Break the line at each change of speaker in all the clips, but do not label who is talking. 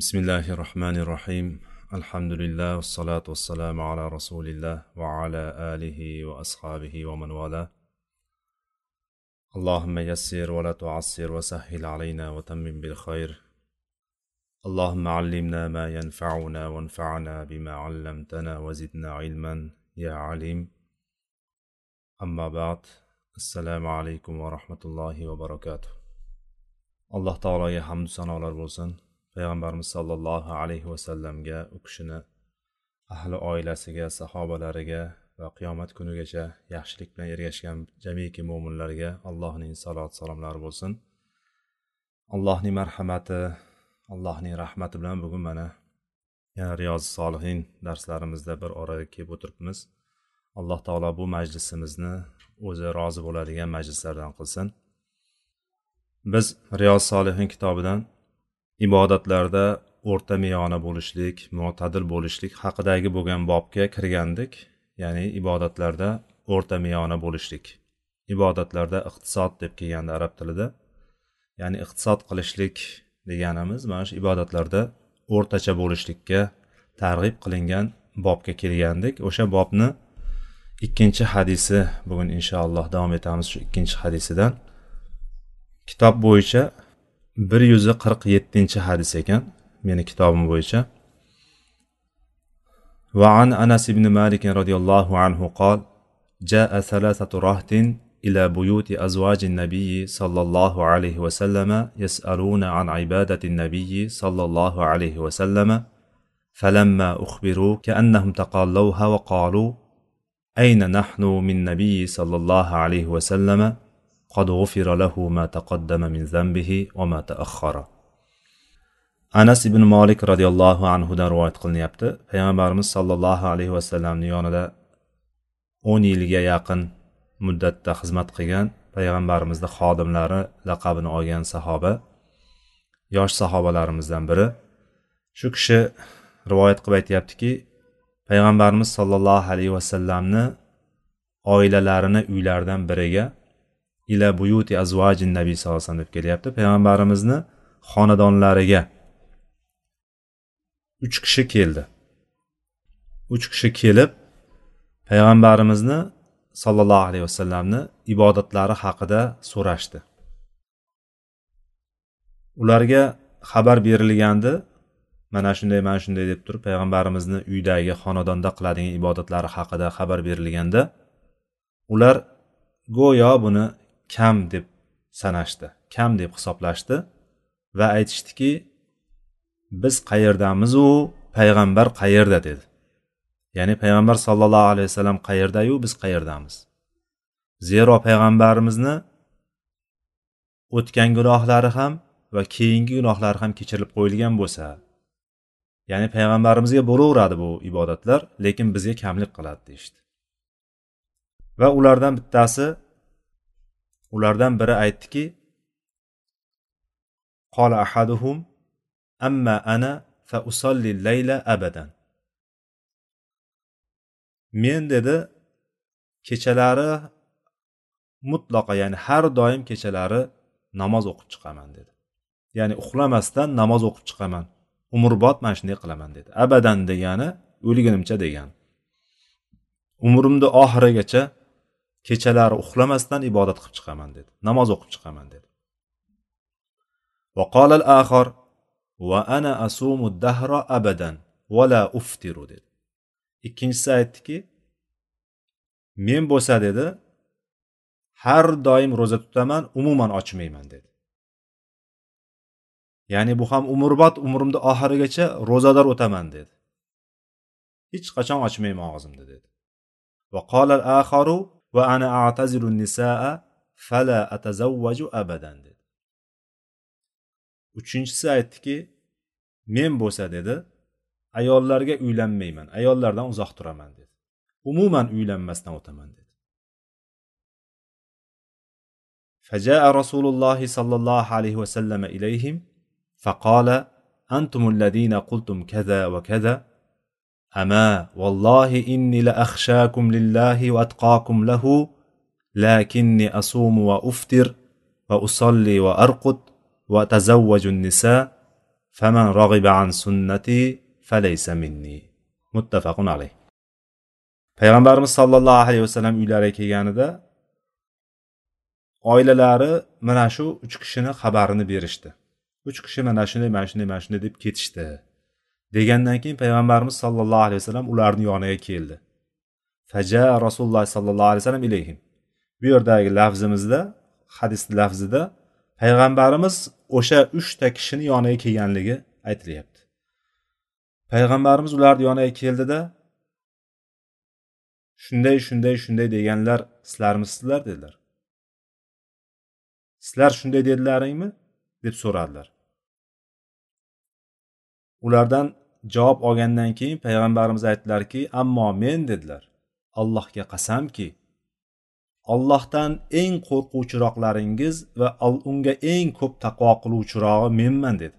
بسم الله الرحمن الرحيم الحمد لله والصلاة والسلام على رسول الله وعلى آله وأصحابه ومن والاه اللهم يسر ولا تعسر وسهل علينا وتمم بالخير اللهم علمنا ما ينفعنا وانفعنا بما علمتنا وزدنا علما يا عليم أما بعد السلام عليكم ورحمة الله وبركاته alloh taologa hamdu sanolar bo'lsin. Payg'ambarimiz sollallohu alayhi vasallamga u kishini ahli oilasiga sahobalariga va qiyomat kunigacha yaxshilik bilan ergashgan jamiki mo'minlarga allohning salot salomlari bo'lsin. Allohning marhamati allohning rahmati bilan bugun mana yana riyozi solihin darslarimizda bir oraga kelib o'tiribmiz. Alloh taolo bu majlisimizni o'zi rozi bo'ladigan majlislardan qilsin. Biz riyoz solihin kitobidan ibodatlarda o'rta miyona bo'lishlik mo'tadil bo'lishlik haqidagi bo'lgan bobga kirgandik. Ya'ni ibodatlarda o'rta miyona bo'lishlik. Ibodatlarda iqtisod deb kelganda arab tilida ya'ni iqtisod qilishlik deganimiz mana shu ibodatlarda o'rtacha bo'lishlikka targ'ib qilingan bobga kelgandik. O'sha bobni ikkinchi hadisi bugun inshaalloh davom etamiz shu ikkinchi hadisidan. Kitob bo'yicha bir yuz qirq yettinchi hadis ekan meni kitobim bo'yicha. وعن أنس بن مالك رضي الله عنه قال جاء ثلاثة رهط إلى بيوت أزواج النبي صلى الله عليه وسلم يسألون عن عبادة النبي صلى الله عليه وسلم فلما أخبروا كأنهم تقالوها وقالوا أين نحن من نبي صلى الله عليه وسلم قد غفر له ما تقدم من ذنبه وما تأخر anas ibn molik roziyallohu anhudan rivoyat qilinyapti payg'ambarimiz sollallohu alayhi vasallamni yonida o'n yilga yaqin muddatda xizmat qilgan payg'ambarimizni xodimlari laqabini olgan sahoba yosh sahobalarimizdan biri shu kishi rivoyat qilib aytyaptiki payg'ambarimiz sollallohu alayhi vasallamni oilalarini uylaridan biriga ila buyuti azvajin nabiy sallallohu alayhi vasallam deb kelyapti. Payg'ambarimizni xonadonlariga uch kishi keldi. Uch kishi kelib payg'ambarimizni sollallohu alayhi vasallamni ibodatlari haqida so'rashdi. Ularga xabar berilgandi mana shunday mana shunday deb turib payg'ambarimizni uydagi xonadonda qiladigan ibodatlari haqida xabar berilganda ular go'yo buni kam deb sanashdi kam deb hisoblashdi va aytishdiki biz qayerdamizu payg'ambar qayerda dedi. Ya'ni payg'ambar sollallohu alayhi vasallam qayerdayu biz qayerdamiz. Zero payg'ambarimizni o'tgan gunohlari ham va keyingi gunohlari ham kechirilib qo'yilgan bo'lsa ya'ni payg'ambarimizga bo'laveradi bu ibodatlar lekin bizga kamlik qiladi deyishdi. Va ulardan bittasi ulardan biri aytdiki qola ahaduhum amma ana fa usolli layla abadan. Men dedi kechalari mutlaqo ya'ni har doim kechalari namoz o'qib chiqaman dedi. Ya'ni uxlamasdan namoz o'qib chiqaman umrbod mana shunday qilaman dedi. Abadan degani o'lgunimcha degan umrimni oxirigacha kechalari uxlamasdan ibodat qilib chiqaman dedi namoz o'qib chiqaman dedi وقال الآخر وأنا أصوم الدهر أبدا ولا أفطر dedi ikkinchisi aytdiki men bo'lsa dedi har doim ro'za tutaman umuman ochmayman dedi ya'ni bu ham umrbod umrimni oxirigacha ro'zador o'taman dedi hech qachon ochmayman og'zimni dedi وقال الآخر وأنا أعتزل النساء فلا أتزوج أبدا dedi uchinchisi aytdiki men bo'lsa dedi ayollarga uylanmayman ayollardan uzoq turaman dedi umuman uylanmasdan o'taman dedi فجاء رسول الله صلى الله عليه وسلم إليهم فقال أنتم الذين قلتم كذا وكذا أما والله إني لأخشاكم لله وأتقاكم له لكني أصوم وأفطر وأصلي وأرقد وأتزوج النساء faman rag'iba an sunnati falaysa minni muttafaqun alayh payg'ambarimiz sollallohu alayhi vasallam uylariga kelganida oilalari mana shu uch kishini xabarini berishdi uch kishi mana shunday mana shunday mana shunday deb ketishdi Degandan keyin payg'ambarimiz sollallohu alayhi vasallam ularni yoniga keldi. Faja rasululloh sollallohu alayhi vasallam ilayhim. Bu yerdagi lafzimizda hadis lafzida payg'ambarimiz o'sha uchta kishini yoniga kelganligi aytilyapti. Payg'ambarimiz ularni yoniga keldida shunday shunday shunday deganlar sizlarmisizlar? dedilar. Sizlar shunday dedilaringmi? deb so'radilar. Ulardan javob olgandan keyin payg'ambarimiz aytdilarki ammo men dedilar. Allohga qasamki ollohdan eng qo'rquvchiroqlaringiz va unga eng ko'p taqvo qiluvchirog'i menman dedi.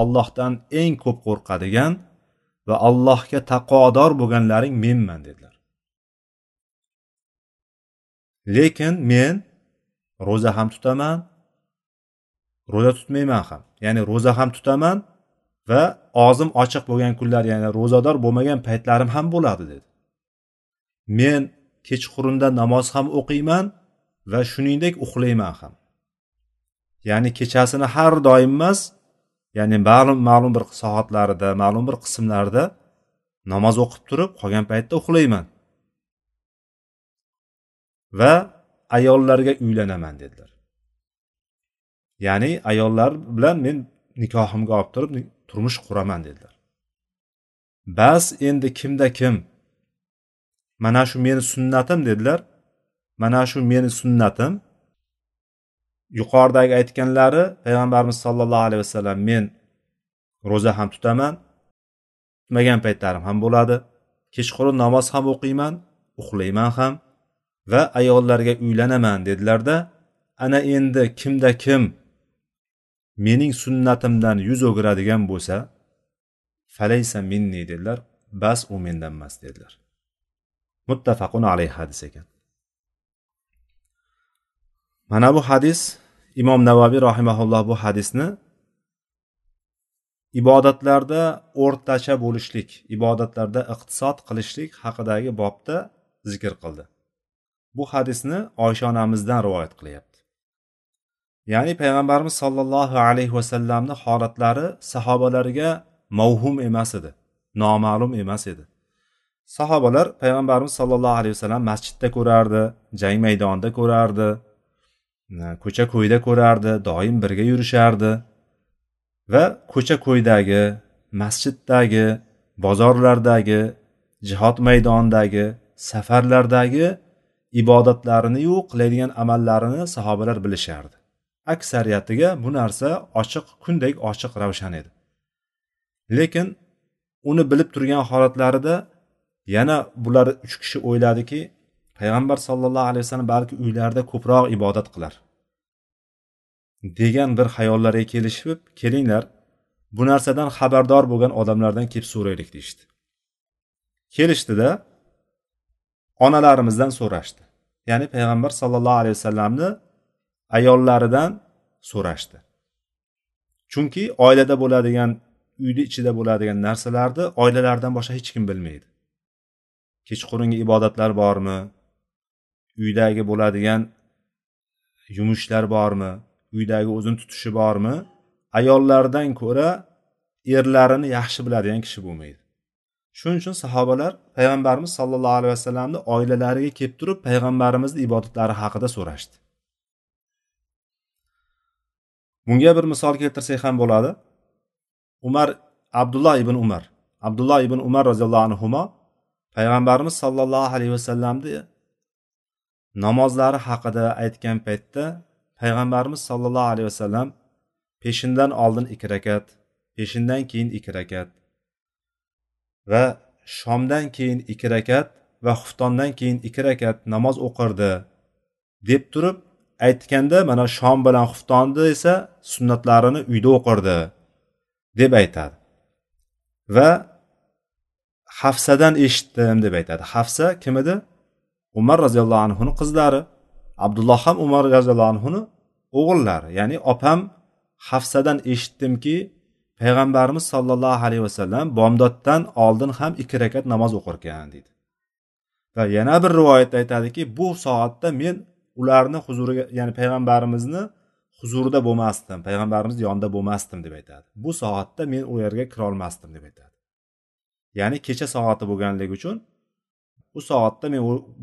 Allohdan eng ko'p qo'rqadigan va allohga taqvodor bo'lganlaring menman dedilar. Lekin men ro'za ham tutaman ro'za tutmayman ham. Ya'ni ro'za ham tutaman va og'zim ochiq bo'lgan kunlar ya'ni ro'zador bo'lmagan paytlarim ham bo'ladi dedi. Men kechqurunda namoz ham o'qiyman va shuningdek uxlayman ham. Ya'ni kechasini har doim emas ya'ni ma'lum ma'lum bir soatlarida ma'lum bir qismlarda namoz o'qib turib qolgan paytda uxlayman. Va ayollarga uylanaman dedilar. Ya'ni ayollar bilan men nikohimga olib turib turmush quraman dedilar. Bas endi kimda kim? Mana shu meni sunnatim dedilar. Mana shu meni sunnatim. Yuqoridagi aytganlari payg'ambarimiz sollallohu alayhi vasallam men ro'za ham tutaman tutmagan paytlarim ham bo'ladi. Kechqurun namoz ham o'qiyman uxlayman ham va ayollarga uylanaman dedilarda ana endi kimda kim? Mening sunnatimdan yuz o'giradigan bo'lsa falaysa minni dedilar bas u mendan emas dedilar. Muttafaqun alayhi hadis ekan. Mana bu hadis imom navaviy rahimaulloh bu hadisni ibodatlarda o'rtacha bo'lishlik ibodatlarda iqtisod qilishlik haqidagi bobda zikr qildi. Bu hadisni oysha onamizdan rivoyat qilyapti. Ya'ni payg'ambarimiz sollallohu alayhi vasallamni holatlari sahobalarga mavhum emas edi noma'lum emas edi. Sahobalar payg'ambarimiz sollallohu alayhi vasallam masjidda ko'rardi jang maydonida ko'rardi ko'cha ko'yda ko'rardi doim birga yurishardi va ko'cha ko'ydagi masjiddagi bozorlardagi jihod maydonidagi safarlardagi ibodatlarini-yu qiladigan amallarini sahobalar bilishardi. Aksariyatiga bu narsa ochiq kundek ochiq ravshan edi. Lekin uni bilib turgan holatlarida yana bular uch kishi o'yladiki payg'ambar sollallohu alayhi vasallam balki uylarida ko'proq ibodat qilar. degan bir xayollarga kelishib kelinglar bu narsadan xabardor bo'lgan odamlardan kelib so'raylik deyishdi. Kelishdida onalarimizdan so'rashdi. Ya'ni payg'ambar sollallohu alayhi vasallamni ayollaridan so'rashdi. Chunki oilada bo'ladigan uyni ichida bo'ladigan narsalarni oilalaridan boshqa hech kim bilmaydi. Kechqurungi ibodatlar bormi? Uydagi bo'ladigan yumushlar bormi? Uydagi o'zini tutishi bormi? Ayollardan ko'ra erlarini yaxshi biladigan kishi bo'lmaydi. Shuning uchun sahobalar payg'ambarimiz sollallohu alayhi vasallamni oilalariga kelib turib payg'ambarimizni ibodatlari haqida so'rashdi. Bunga bir misol keltirsak ham bo'ladi. Umar abdulloh ibn umar. Abdulloh ibn umar roziyallohu anhu payg'ambarimiz sollallohu alayhi vasallamni namozlari haqida aytgan paytda payg'ambarimiz sollallohu alayhi vasallam peshindan oldin ikki rakat peshindan keyin ikki rakat va shomdan keyin ikki rakat va xuftondan keyin ikki rakat namoz o'qirdi deb turib aytganda mana shom bilan xuftonni esa sunnatlarini uyda o'qirdi deb aytadi. Va hafsadan eshitdim deb aytadi. Hafsa kim edi umar roziyallohu anhuni qizlari abdulloh ham umar roziyallohu anhuni o'g'illari. Ya'ni opam hafsadan eshitdimki payg'ambarimiz sollallohu alayhi vasallam bomdoddan oldin ham ikki rakat namoz o'qirkan deydi. Va yana bir rivoyatda aytadiki bu soatda men ularni huzuriga ya'ni payg'ambarimizni huzurida bo'lmasdim payg'ambarimizni yonida bo'lmasdim deb aytadi. Bu soatda men u yerga kirolmasdim deb aytadi. Ya'ni kecha soati bo'lganligi uchun u soatda men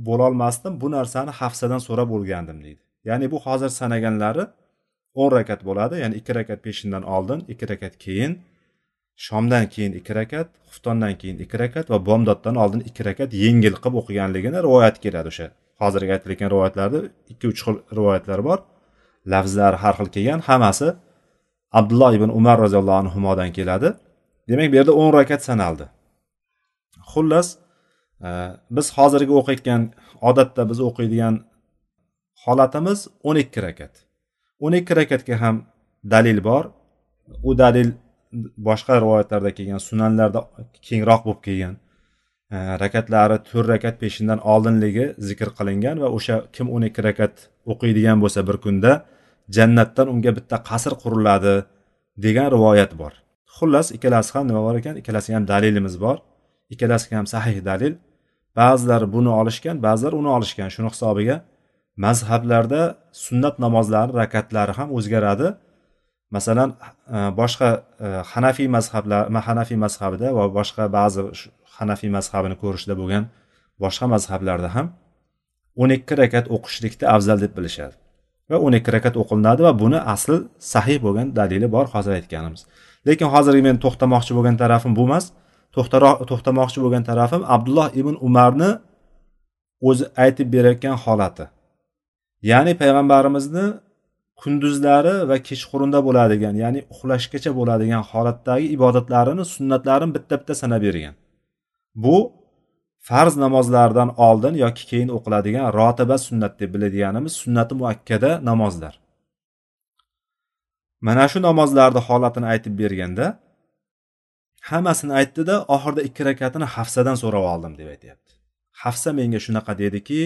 bo'lolmasdim bu narsani hafsadan so'rab o'rgandim deydi. Ya'ni bu hozir sanaganlari o'n rakat bo'ladi ya'ni ikki rakat peshindan oldin ikki rakat keyin shomdan keyin ikki rakat xuftondan keyin ikki rakat va bomdoddan oldin ikki rakat yengil qilib o'qiganligini rivoyat keladi o'sha hozirgi aytilayotgan rivoyatlarda ikki uch xil rivoyatlar bor. Lafzlari har xil kelgan hammasi abdulloh ibn umar roziyallohu anhudan keladi. Demak bu yerda o'n rakat sanaldi. Xullas e, biz hozirgi o'qiyotgan odatda biz o'qiydigan holatimiz o'n ikki rakat. O'n ikki rakatga ham dalil bor. U dalil boshqa rivoyatlarda kelgan sunanlarda kengroq bo'lib kelgan. Rakatlari to'rt rakat peshindan oldinligi zikr qilingan va o'sha kim o'n ikki rakat o'qiydigan bo'lsa bir kunda jannatdan unga bitta qasr quriladi degan rivoyat bor. Xullas ikkalasi ham nima bor ekan? Ikkalasiga ham dalilimiz bor. Ikkalasiga ham sahih dalil. Ba'zilar buni olishgan ba'zilar uni olishgan. Shuni hisobiga mazhablarda sunnat namozlari rakatlari ham o'zgaradi. Masalan e, boshqa e, hanafiy mazhablar hanafiy mazhabida va boshqa ba'zi hanafiy mazhabini ko'rishda bo'lgan boshqa mazhablarda ham o'n ikki rakat o'qishlikni afzal deb bilishadi va o'n ikki rakat o'qilinadi va buni asli sahih bo'lgan dalili bor hozir aytganimiz. Lekin hozirgi men to'xtamoqchi bo'lgan tarafim bu emas. To'xtamoqchi bo'lgan tarafim abdulloh ibn umarni o'zi aytib berayotgan holati. Ya'ni payg'ambarimizni kunduzlari va kechqurunda bo'ladigan ya'ni uxlashgacha bo'ladigan holatdagi ibodatlarini sunnatlarini bitta bitta sanab bergan. Bu farz namozlaridan oldin yoki keyin o'qiladigan rotiba sunnat deb biladiganimiz sunnati muakkada namozlar. Mana shu namozlarni holatini aytib berganda hammasini aytdida oxirida ikki rakatini hafsadan so'rab oldim deb aytyapti. Hafsa menga shunaqa dediki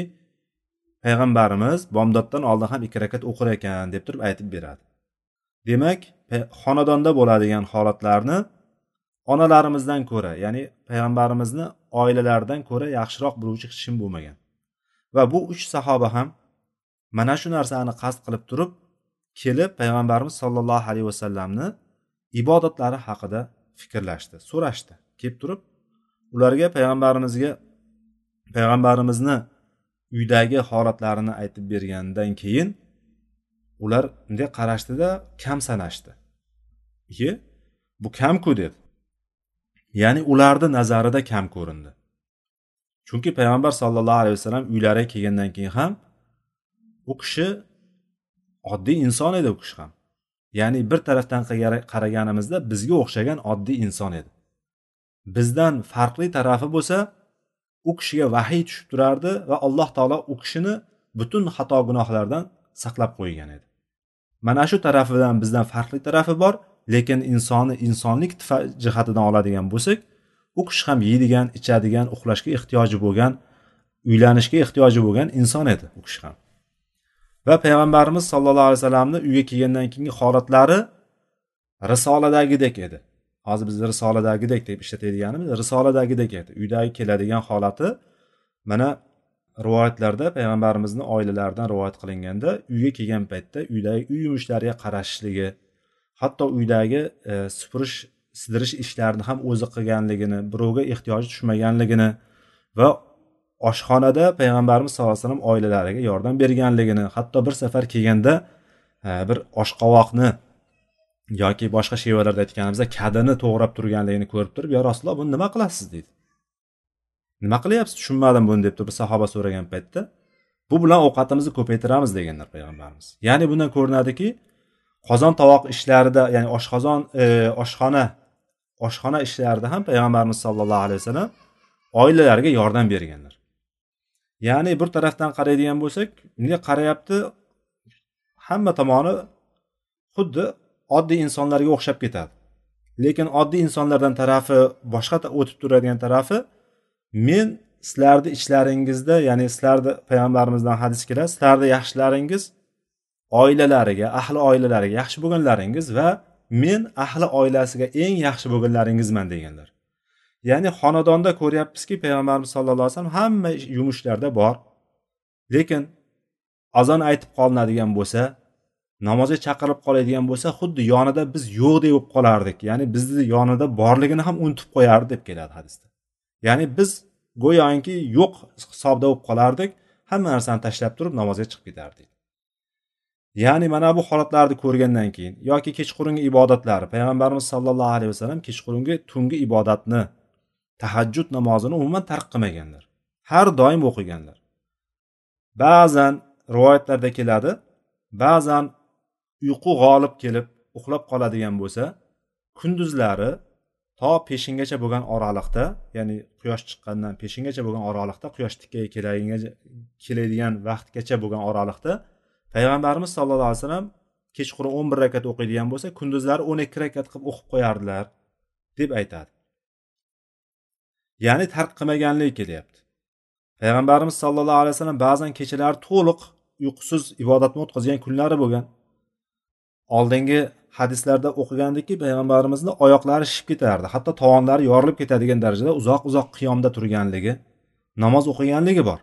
payg'ambarimiz bomdoddan oldin ham ikki rakat o'qir ekan deb turib aytib beradi. Demak xonadonda bo'ladigan holatlarni onalarimizdan ko'ra ya'ni payg'ambarimizni oilalaridan ko'ra yaxshiroq biluvchi hech kim bo'lmagan. Va bu uch sahoba ham mana shu narsani qasd qilib turib kelib payg'ambarimiz sollallohu alayhi vasallamni ibodatlari haqida fikrlashdi so'rashdi. Kelib turib ularga payg'ambarimizga payg'ambarimizni uydagi holatlarini aytib bergandan keyin ular bunday qarashdida kam sanashdi. Iye bu kamku dedi. Ya'ni ularni nazarida kam ko'rindi. Chunki payg'ambar sollallohu alayhi vasallam uylariga kelgandan keyin ham u kishi oddiy inson edi u kishi ham. Ya'ni bir tarafdan qaraganimizda bizga o'xshagan oddiy inson edi. Bizdan farqli tarafi bo'lsa u kishiga vahiy tushib turardi va alloh taolo u kishini butun xato gunohlardan saqlab qo'ygan edi. Mana shu tarafidan bizdan farqli tarafi bor. Lekin insonni insonlik jihatidan oladigan bo'lsak u kishi ham yeydigan ichadigan uxlashga ehtiyoji bo'lgan uylanishga ehtiyoji bo'lgan inson edi u kishi ham. Va payg'ambarimiz sollallohu alayhi vasallamni uyga kelgandan keyingi holatlari risoladagidek edi. Hozir biz risoladagidek deb ishlatadiganimiz risoladagidek edi. Uydagi keladigan holati mana rivoyatlarda payg'ambarimizni oilalaridan rivoyat qilinganda uyga kelgan paytda uydagi uy yumushlariga qarashishligi hatto uydagi e, supurish sidirish ishlarini ham o'zi qilganligini birovga ehtiyoji tushmaganligini va oshxonada payg'ambarimiz sallallohu alayhi vasallam oilalariga yordam berganligini hatto bir safar kelganda e, bir oshqovoqni yoki boshqa shevalarda aytganimizda kadini to'g'rab turganligini ko'rib turib yo rasululloh buni nima qilasiz? deydi. Nima qilyapsiz? Tushunmadim buni deb turib sahoba so'ragan paytda bu bilan ovqatimizni ko'paytiramiz deganlar payg'ambarimiz. Ya'ni bundan ko'rinadiki qozon tovoq ishlarida ya'ni oshqozon e, oshxona oshxona ishlarida ham payg'ambarimiz sollallohu alayhi vasallam oilalarga yordam berganlar. Ya'ni bir tarafdan qaraydigan bo'lsak bunga qarayapti hamma tomoni xuddi oddiy insonlarga o'xshab ketadi. Lekin oddiy insonlardan tarafi boshqa o'tib turadigan tarafi men sizlarni ichlaringizda ya'ni sizlarni payg'ambarimizdan hadis keladi sizlarni yaxshilaringiz oilalariga ahli oilalariga yaxshi bo'lganlaringiz va men ahli oilasiga eng yaxshi bo'lganlaringizman deganlar. Ya'ni xonadonda ko'ryapmizki payg'ambarimiz sallallohu alayhi vasallam hamma yumushlarda bor. Lekin azon aytib qolinadigan bo'lsa namozga chaqirib qoladigan bo'lsa xuddi yonida biz yo'qdek bo'lib qolardik. Ya'ni bizni yonida borligini ham unutib qo'yardi deb keladi hadisda. Ya'ni biz go'yoki yo'q hisobda bo'lib qolardik hamma narsani tashlab turib namozga chiqib ketardik. Ya'ni mana bu holatlarni ko'rgandan keyin yoki kechqurungi ibodatlari payg'ambarimiz sollallohu alayhi vasallam kechqurungi tungi ibodatni tahajjud namozini umuman tark qilmaganlar. Har doim o'qiganlar. Ba'zan rivoyatlarda keladi ba'zan uyqu g'olib kelib uxlab qoladigan bo'lsa kunduzlari to peshingacha bo'lgan oraliqda ya'ni quyosh chiqqandan peshingacha bo'lgan oraliqda quyosh tikkaga keladigan vaqtgacha bo'lgan oraliqda payg'ambarimiz sallallohu alayhi vasallam kechqurun o'n bir rakat o'qiydigan bo'lsa kunduzlari o'n ikki rakat qilib o'qib qo'yardilar deb aytadi. Ya'ni tark qilmaganligi kelyapti. Payg'ambarimiz sallallohu alayhi vasallam ba'zan kechalari to'liq uyqusiz ibodatni o'tkazgan kunlari bo'lgan. Oldingi hadislarda o'qigandikki payg'ambarimizni oyoqlari shishib ketardi hatto tovonlari yorilib ketadigan darajada uzoq uzoq qiyomda turganligi namoz o'qiganligi bor.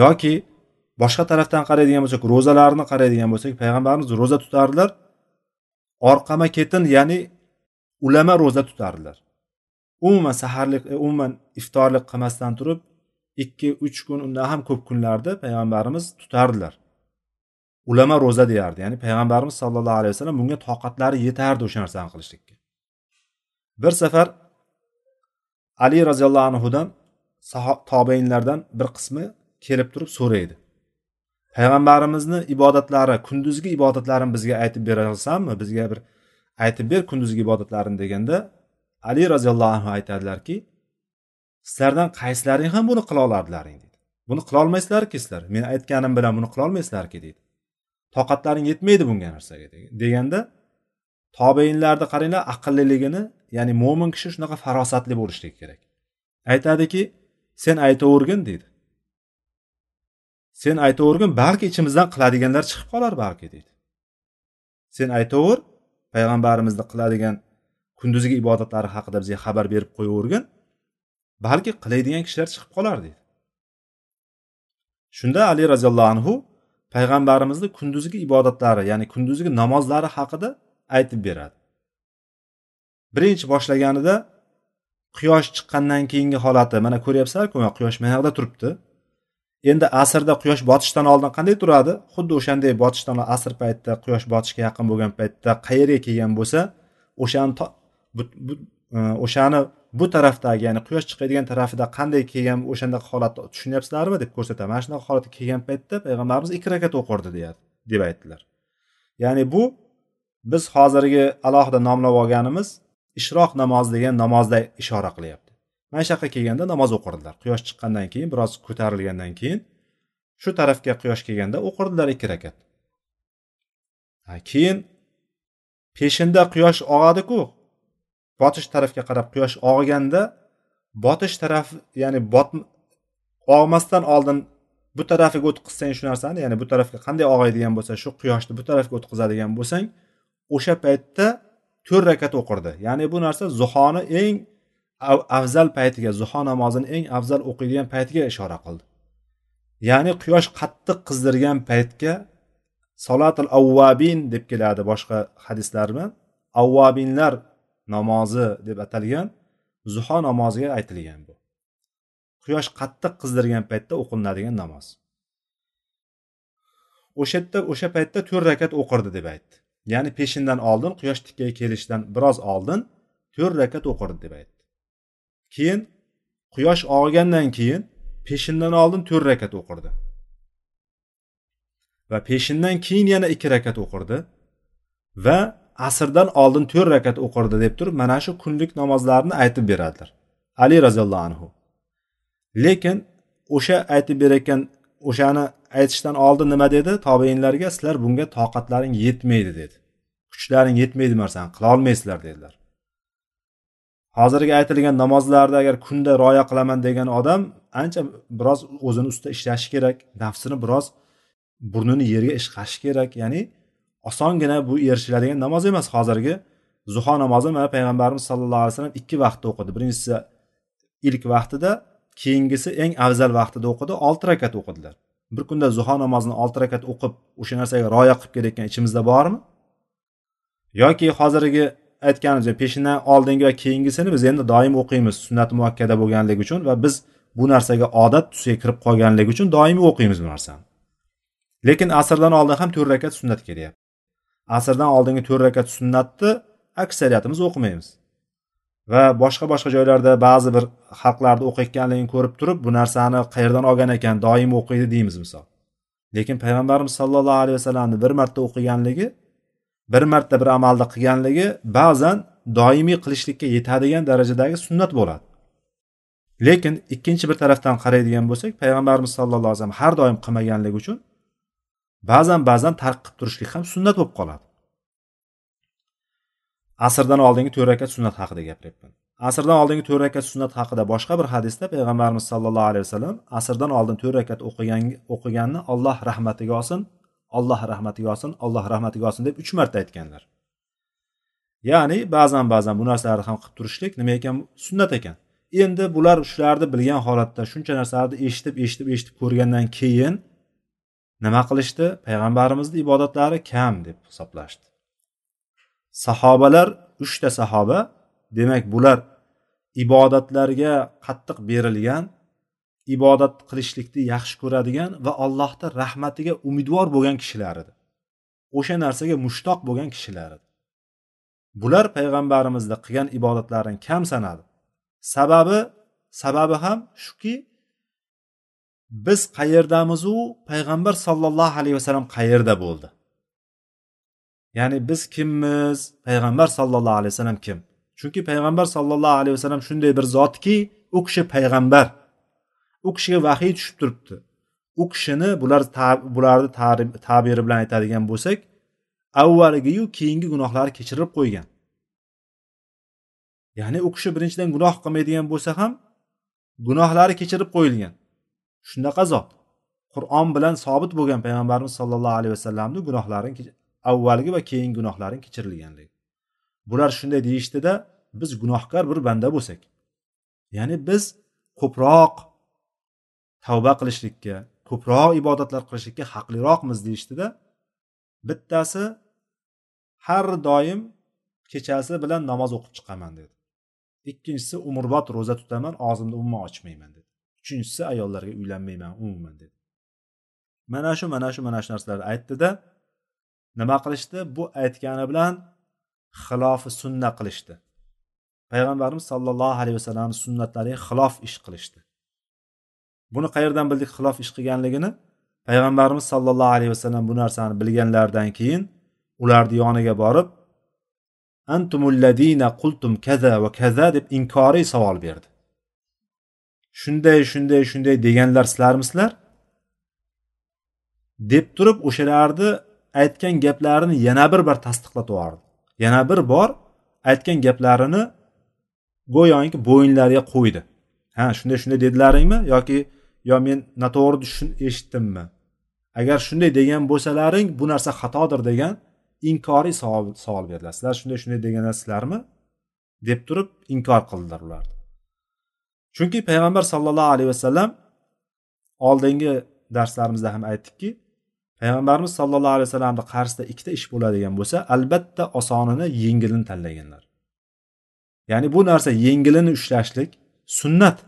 Yoki boshqa tarafdan qaraydigan bo'lsak ro'zalarni qaraydigan bo'lsak payg'ambarimiz ro'za tutardilar orqama ketin ya'ni ulama ro'za tutardilar umuman saharlik e, umuman iftorlik qilmasdan turib ikki uch kun undan ham ko'p kunlarda payg'ambarimiz tutardilar ulama ro'za deyardi ya'ni payg'ambarimiz sollallohu alayhi vasallam bunga toqatlari yetardi o'sha narsani qilishlikka. Bir safar ali roziyallohu anhudan tobeinlardan bir qismi kelib turib so'raydi. Payg'ambarimizni ibodatlari kunduzgi ibodatlarini bizga aytib berasanmi bizga bir aytib ber kunduzgi ibodatlarini deganda ali roziyallohu anhu aytadilarki sizlardan qaysilaring ham buni qila olardilaring deydi buni qilolmaysizlarki sizlar men aytganim bilan buni qilolmaysizlarki deydi toqatlaring yetmaydi bunga narsaga deganda tobeinlarni qaranglar aqlliligini ya'ni mo'min kishi shunaqa farosatli bo'lishligi kerak. Aytadiki sen aytavergin deydi sen aytavergin balki ichimizdan qiladiganlar chiqib qolar balki deydi. Sen aytaver payg'ambarimizni qiladigan kunduzgi ibodatlari haqida bizga xabar berib qo'yavergin balki qiladigan kishilar chiqib qolar deydi. Shunda ali roziyallohu anhu payg'ambarimizni kunduzgi ibodatlari ya'ni kunduzgi namozlari haqida aytib beradi. Birinchi boshlaganida quyosh chiqqandan keyingi holati mana ko'ryapsizlarku quyosh mana yoqda turibdi. Endi asrda quyosh botishdan oldin qanday turadi? Xuddi o'shanday botishdan asr paytida quyosh botishga yaqin bo'lgan paytda qayerga kelgan bo'lsa o'shani e, o'shani bu tarafdagi ya'ni quyosh chiqadigan tarafida qanday kelgan o'shanaqa holatni tushunyapsizlarmi deb ko'rsatadi. Mana shunaqa holatga kelgan paytda payg'ambarimiz ikki rakat o'qirdi deyadi deb aytdilar. Ya'ni bu biz hozirgi alohida nomlab olganimiz ishroq namozi degan namozda ishora qilyapti. Mana shu yoqqa kelganda namoz o'qirdilar. Quyosh chiqqandan keyin biroz ko'tarilgandan keyin shu tarafga quyosh kelganda o'qirdilar ikki rakat. Keyin peshinda quyosh og'adiku. Botish tarafga qarab quyosh og'ganda botish taraf ya'ni bot og'masdan oldin bu tarafiga o'tkazsang shu narsani ya'ni bu tarafga qanday og'aydigan bo'lsa shu quyoshni bu tarafga o'tkazadigan bo'lsang o'sha paytda to'rt rakat o'qirdi. Ya'ni bu narsa zuhoni eng afzal paytiga zuho namozini eng afzal o'qiydigan paytiga ishora qildi. Ya'ni quyosh qattiq qizdirgan paytga solatul avvabin deb keladi boshqa hadislar bilan avvabinlar namozi deb atalgan zuho namoziga aytilgan bu. Quyosh qattiq qizdirgan paytda o'qilinadigan namoz. O'sha yerda o'sha paytda to'rt rakat o'qirdi deb aytdi. Ya'ni peshindan oldin quyosh tikkaga kelishidan biroz oldin to'rt rakat o'qirdi deb aytdi. Keyin quyosh og'gandan keyin peshindan oldin to'rt rakat o'qirdi. Va peshindan keyin yana ikki rakat o'qirdi. Va asrdan oldin to'rt rakat o'qirdi deb turib mana shu kunlik namozlarni aytib beradilar. Ali roziyallohu anhu. Lekin o'sha aytib berayotgan o'shani aytishdan oldin nima dedi? Tobeinlarga sizlar bunga toqatlaring yetmaydi dedi. Kuchlaring yetmaydi bu narsani qilolmaysizlar dedilar. Hozirgi aytilgan namozlarni agar kunda rioya qilaman degan odam ancha biroz o'zini ustida ishlashi kerak nafsini biroz burnini yerga ishqashi kerak. Ya'ni
osongina bu erishiladigan namoz emas hozirgi zuho namozi mana payg'ambarimiz sallallohu alayhi vasallam ikki vaqtda o'qidi. Birinchisi ilk vaqtida keyingisi eng afzal vaqtida o'qidi olti rakat o'qidilar. Bir kunda zuho namozini olti rakat o'qib o'sha narsaga rioya qilib kelayotgan ichimizda bormi? Yoki hozirgi aytganimizdek peshindan oldingi va keyingisini biz endi doim o'qiymiz sunnat muakkada bo'lganligi uchun va biz bu narsaga odat tusiga kirib qolganligi uchun doimiy o'qiymiz bu narsani. Lekin asrdan oldin ham to'rt rakat sunnat kelyapti asrdan oldingi to'rt rakat sunnatni aksariyatimiz o'qimaymiz. Va boshqa boshqa joylarda ba'zi bir xalqlarni o'qiyotganligini ko'rib turib bu narsani qayerdan olgan ekan doim o'qiydi deymiz misol. Lekin payg'ambarimiz sollallohu alayhi vasallamni bir marta o'qiganligi bir marta bir amalni qilganligi ba'zan doimiy qilishlikka yetadigan darajadagi sunnat bo'ladi. Lekin ikkinchi bir tarafdan qaraydigan bo'lsak payg'ambarimiz sallallohu alayhi vasallam har doim qilmaganligi uchun ba'zan ba'zan tark qilib turishlik ham sunnat bo'lib qoladi. Asrdan oldingi to'rt rakat sunnat haqida gapiryapman. Asrdan oldingi to'rt rakat sunnat haqida boshqa bir hadisda payg'ambarimiz sallallohu alayhi vasallam asrdan oldin to'rt rakat o'qigan o'qiganni alloh rahmatiga olsin alloh rahmatiga olsin alloh rahmatiga olsin deb uch marta aytganlar. Ya'ni ba'zan ba'zan bu narsalarni ham qilib turishlik nima ekan? Sunnat ekan. Endi bular shularni bilgan holatda shuncha narsalarni eshitib eshitib eshitib ko'rgandan keyin nima qilishdi? Payg'ambarimizni ibodatlari kam deb hisoblashdi. Sahobalar uchta sahoba demak bular ibodatlarga qattiq berilgan ibodat qilishlikni yaxshi ko'radigan va allohni rahmatiga umidvor bo'lgan kishilar edi o'sha narsaga mushtoq bo'lgan kishilar edi bular payg'ambarimizni qilgan ibodatlarini kam sanadi. Sababi sababi ham shuki biz qayerdamizu? Payg'ambar sollallohu alayhi vasallam qayerda bo'ldi? Ya'ni biz kimmiz? Payg'ambar sollallohu alayhi vasallam kim? Chunki payg'ambar sollallohu alayhi vasallam shunday bir zotki u kishi payg'ambar. U kishiga vahiy tushib turibdi. U kishini bular bularni tabiri bilan aytadigan bo'lsak avvalgiyu keyingi gunohlari kechirib qo'ygan. Ya'ni u kishi birinchidan gunoh qilmaydigan bo'lsa ham gunohlari kechirib qo'yilgan. Shunaqa zot. Qur'on bilan sobit bo'lgan payg'ambarimiz sollallohu alayhi vasallamni gunohlarini avvalgi va keyingi gunohlaring kechirilganligi. Bular shunday deyishdida biz gunohkor bir banda bo'lsak. Ya'ni biz ko'proq tavba qilishlikka ko'proq ibodatlar qilishlikka haqliroqmiz deyishdida bittasi har doim kechasi bilan namoz o'qib chiqaman dedi. Ikkinchisi umrbod ro'za tutaman og'zimni umuman ochmayman dedi. Uchinchisi ayollarga uylanmayman umuman dedi. Mana shu mana shu mana shu narsalarni aytdida nima qilishdi? Bu aytgani bilan xilofi sunna qilishdi. Payg'ambarimiz sollallohu alayhi vasallamni sunnatlariga xilof ish qilishdi. Buni qayerdan bildik xilof ish qilganligini? Payg'ambarimiz sollallohu alayhi vasallam bu narsani bilganlaridan keyin ularni yoniga borib antumulladina qultum kaza va kaza deb inkoriy savol berdi. Shunday shunday shunday deganlar sizlarmisizlar? deb turib o'shalarni aytgan gaplarini yana bir bor tasdiqlatib yubordi. Yana bir bor aytgan gaplarini go'yoki bo'yinlariga qo'ydi. Ha shunday shunday dedilaringmi yoki yo men noto'g'ri eshitdimmi? Agar shunday degan bo'lsalaring bu narsa xatodir degan inkoriy savol savol berdilar sizlar shunday shunday deganasizlarmi deb turib inkor qildilar ular chunki payg'ambar sollallohu alayhi vasallam oldingi darslarimizda ham aytdikki payg'ambarimiz sollallohu alayhi vasallamni qarshisida ikkita ish bo'ladigan bo'lsa albatta osonini yengilini tanlaganlar. Ya'ni bu narsa yengilini ushlashlik sunnat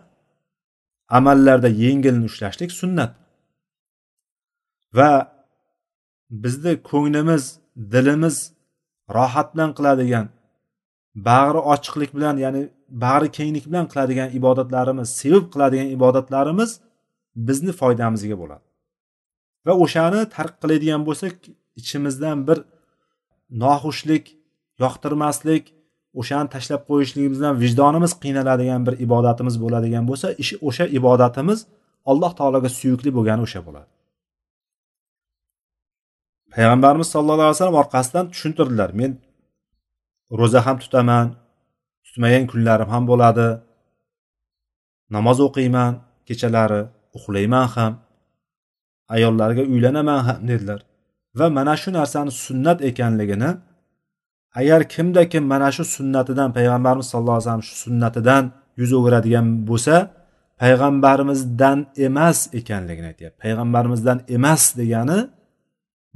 amallarda yengilni ushlashlik sunnat. Va bizni ko'nglimiz dilimiz rohat bilan qiladigan bag'ri ochiqlik bilan ya'ni bag'ri kenglik bilan qiladigan ibodatlarimiz sevib qiladigan ibodatlarimiz bizni foydamizga bo'ladi. Va o'shani tark qiladigan bo'lsak ichimizdan bir noxushlik yoqtirmaslik o'shani tashlab qo'yishligimizdan vijdonimiz qiynaladigan bir ibodatimiz bo'ladigan bo'lsa ish o'sha ibodatimiz alloh taologa suyukli bo'lgani o'sha bo'ladi. Payg'ambarimiz sallallohu alayhi vasallam orqasidan tushuntirdilar men ro'za ham tutaman tutmagan kunlarim ham bo'ladi namoz o'qiyman kechalari uxlayman ham ayollarga uylanaman ham dedilar. Va mana shu narsani sunnat ekanligini agar kimda kim mana shu sunnatidan payg'ambarimiz sallallohu alayhi vasallam shu sunnatidan yuz o'giradigan bo'lsa payg'ambarimizdan emas ekanligini aytyapti. Payg'ambarimizdan emas degani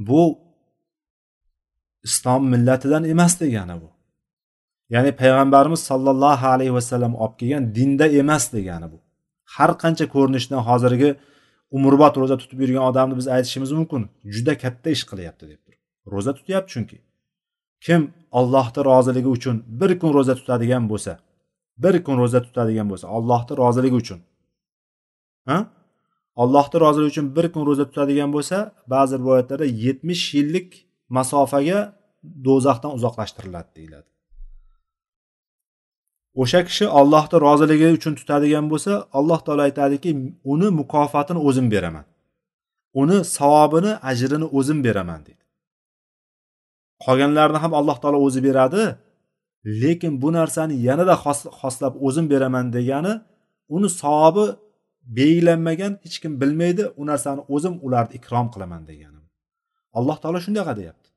bu islom millatidan emas degani bu. Ya'ni payg'ambarimiz sollallohu alayhi vasallam olib kelgan dinda emas degani bu. Har qancha ko'rinishdan hozirgi umrbod ro'za tutib yurgan odamni biz aytishimiz mumkin. Juda katta ish qilyapti deb ro'za tutyapti chunki. Kim ollohni roziligi uchun bir kun ro'za tutadigan bo'lsa bir kun ro'za tutadigan bo'lsa ollohni roziligi uchun ha? Allohni roziligi uchun bir kun ro'za tutadigan bo'lsa ba'zi rivoyatlarda yetmish yillik masofaga do'zaxdan uzoqlashtiriladi deyiladi. O'sha kishi ollohni roziligi uchun tutadigan bo'lsa alloh taolo aytadiki uni mukofotini o'zim beraman. Uni savobini ajrini o'zim beraman deydi. Qolganlarini ham alloh taolo o'zi beradi. Lekin bu narsani yanada xoslab o'zim beraman degani uni savobi belgilanmagan hech kim bilmaydi. U narsani o'zim ularni ikrom qilaman degani alloh taolo shundaqa deyapti.